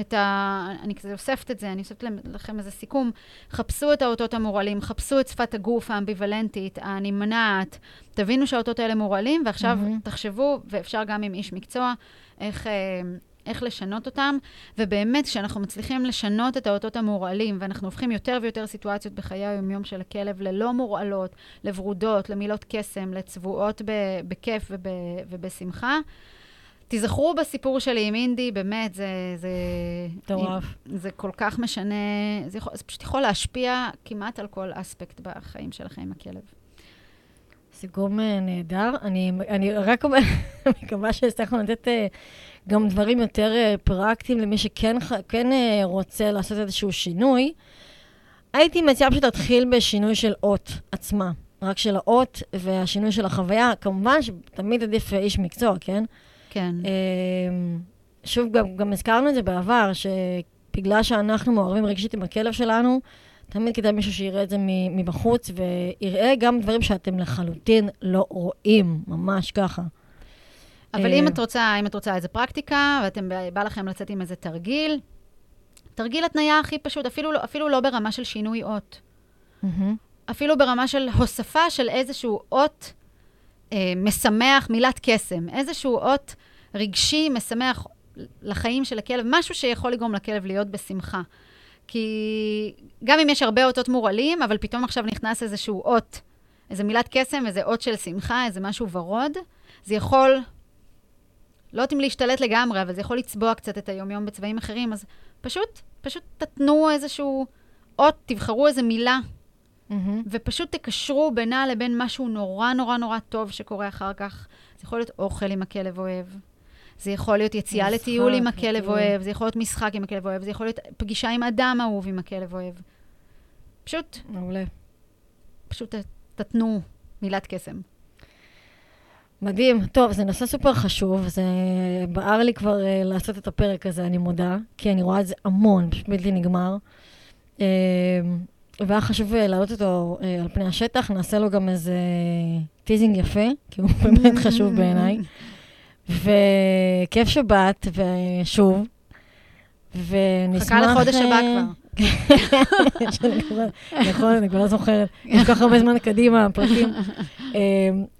את ה... אני כזה אוספת את זה, אני אוספת לכם איזה סיכום. חפשו את האותות המורעלים, חפשו את שפת הגוף האמביוולנטית, הנמנעת. תבינו שהאותות האלה מורעלים, ועכשיו מהמם. תחשבו, ואפשר גם עם איש מקצוע, איך... אה, איך לשנות אותם, ובאמת, כשאנחנו מצליחים לשנות את האותות המורעלים, ואנחנו הופכים יותר ויותר סיטואציות בחיי היומיום של הכלב ללא מורעלות, לוורודות, למילות קסם, לצבועות ב- בכיף וב- ובשמחה, תיזכרו בסיפור שלי עם אינדי, באמת, זה... זה מטורף. זה כל כך משנה, זה, יכול, זה פשוט יכול להשפיע כמעט על כל אספקט בחיים שלכם עם הכלב. סיכום אה, נהדר. אני, אני רק מקווה שהצלחנו לתת אה, גם דברים יותר אה, פרקטיים למי שכן כן, רוצה לעשות איזשהו שינוי. הייתי מציעה פשוט להתחיל בשינוי של אות עצמה, רק של האות והשינוי של החוויה. כמובן שתמיד עדיף איש מקצוע, כן? כן. אמ, שוב, גם, גם הזכרנו את זה בעבר, שבגלל שאנחנו מעורבים רגשית עם הכלב שלנו, תמיד כדאי מישהו שיראה את זה מבחוץ, ויראה גם דברים שאתם לחלוטין לא רואים, ממש ככה. אבל אה, אם את רוצה, אם את רוצה איזה פרקטיקה, ואתם, בא לכם לצאת עם איזה תרגיל, תרגיל התניה הכי פשוט, אפילו, לא- אפילו לא ברמה של שינוי אות. אפילו ברמה של הוספה של איזשהו אות משמח, מילת קסם, איזשהו אות רגשי משמח לחיים של הכלב, משהו שיכול לגרום לכלב להיות בשמחה. כי גם אם יש הרבה אותות מורעלים, אבל פתאום עכשיו נכנס איזשהו אות, איזה מילת קסם, איזה אות של שמחה, איזה משהו ורוד, זה יכול, לא יודעת אם להשתלט לגמרי, אבל זה יכול לצבוע קצת את היומיום בצבעים אחרים, אז פשוט, פשוט תתנו איזשהו אות, תבחרו איזה מילה, mm-hmm. ופשוט תקשרו בינה לבין משהו נורא נורא נורא טוב שקורה אחר כך. זה יכול להיות אוכל עם הכלב אוהב. זה יכול להיות יציאה לטיול עם הכלב אוהב, זה יכול להיות משחק עם הכלב אוהב, זה יכול להיות פגישה עם אדם אהוב עם הכלב אוהב. פשוט... מעולה. פשוט תתנו מילת קסם. מדהים. טוב, זה נושא סופר חשוב, זה בער לי כבר אה, לעשות את הפרק הזה, אני מודה, כי אני רואה את זה המון, פשוט בלתי נגמר. אה, והיה חשוב אה, להעלות אותו אה, על פני השטח, נעשה לו גם איזה teasing יפה, כי הוא באמת חשוב בעיניי. וכיף שבאת, ושוב, ונשמח... חכה לחודש הבא כבר. נכון, אני כבר לא זוכרת. יש כל כך הרבה זמן קדימה, פרקים. אמ,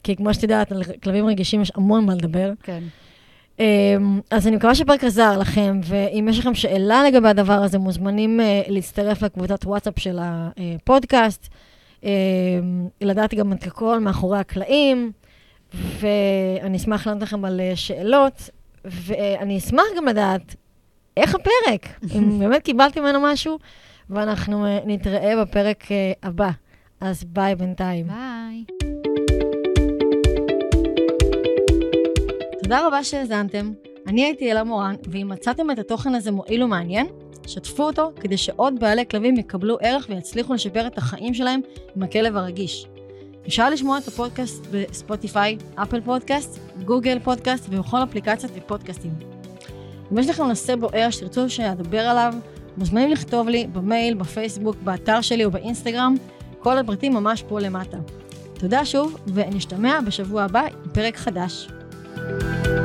כי כמו שאת יודעת, על כלבים רגישים יש המון מה לדבר. כן. אמ, אז אני מקווה שהפרק עזר לכם, ואם יש לכם שאלה לגבי הדבר הזה, מוזמנים אה, להצטרף לקבוצת וואטסאפ של הפודקאסט, אמ, לדעת גם את הכל מאחורי הקלעים. ואני אשמח לענות לכם על אה, שאלות, ואני אשמח גם לדעת איך הפרק, אם באמת קיבלתי ממנו משהו, ואנחנו אה, נתראה בפרק הבא. אז ביי בינתיים. ביי. תודה רבה שהאזנתם. אני הייתי אלה מורן, ואם מצאתם את התוכן הזה מועיל ומעניין, שתפו אותו כדי שעוד בעלי כלבים יקבלו ערך ויצליחו לשפר את החיים שלהם עם הכלב הרגיש. אפשר לשמוע את הפודקאסט בספוטיפיי, אפל פודקאסט, גוגל פודקאסט ובכל אפליקציות ופודקאסטים. אם יש לכם נושא בוער שתרצו שאדבר עליו, מוזמנים לכתוב לי במייל, בפייסבוק, באתר שלי או באינסטגרם, כל הפרטים ממש פה למטה. תודה שוב, ונשתמע בשבוע הבא עם פרק חדש. thank you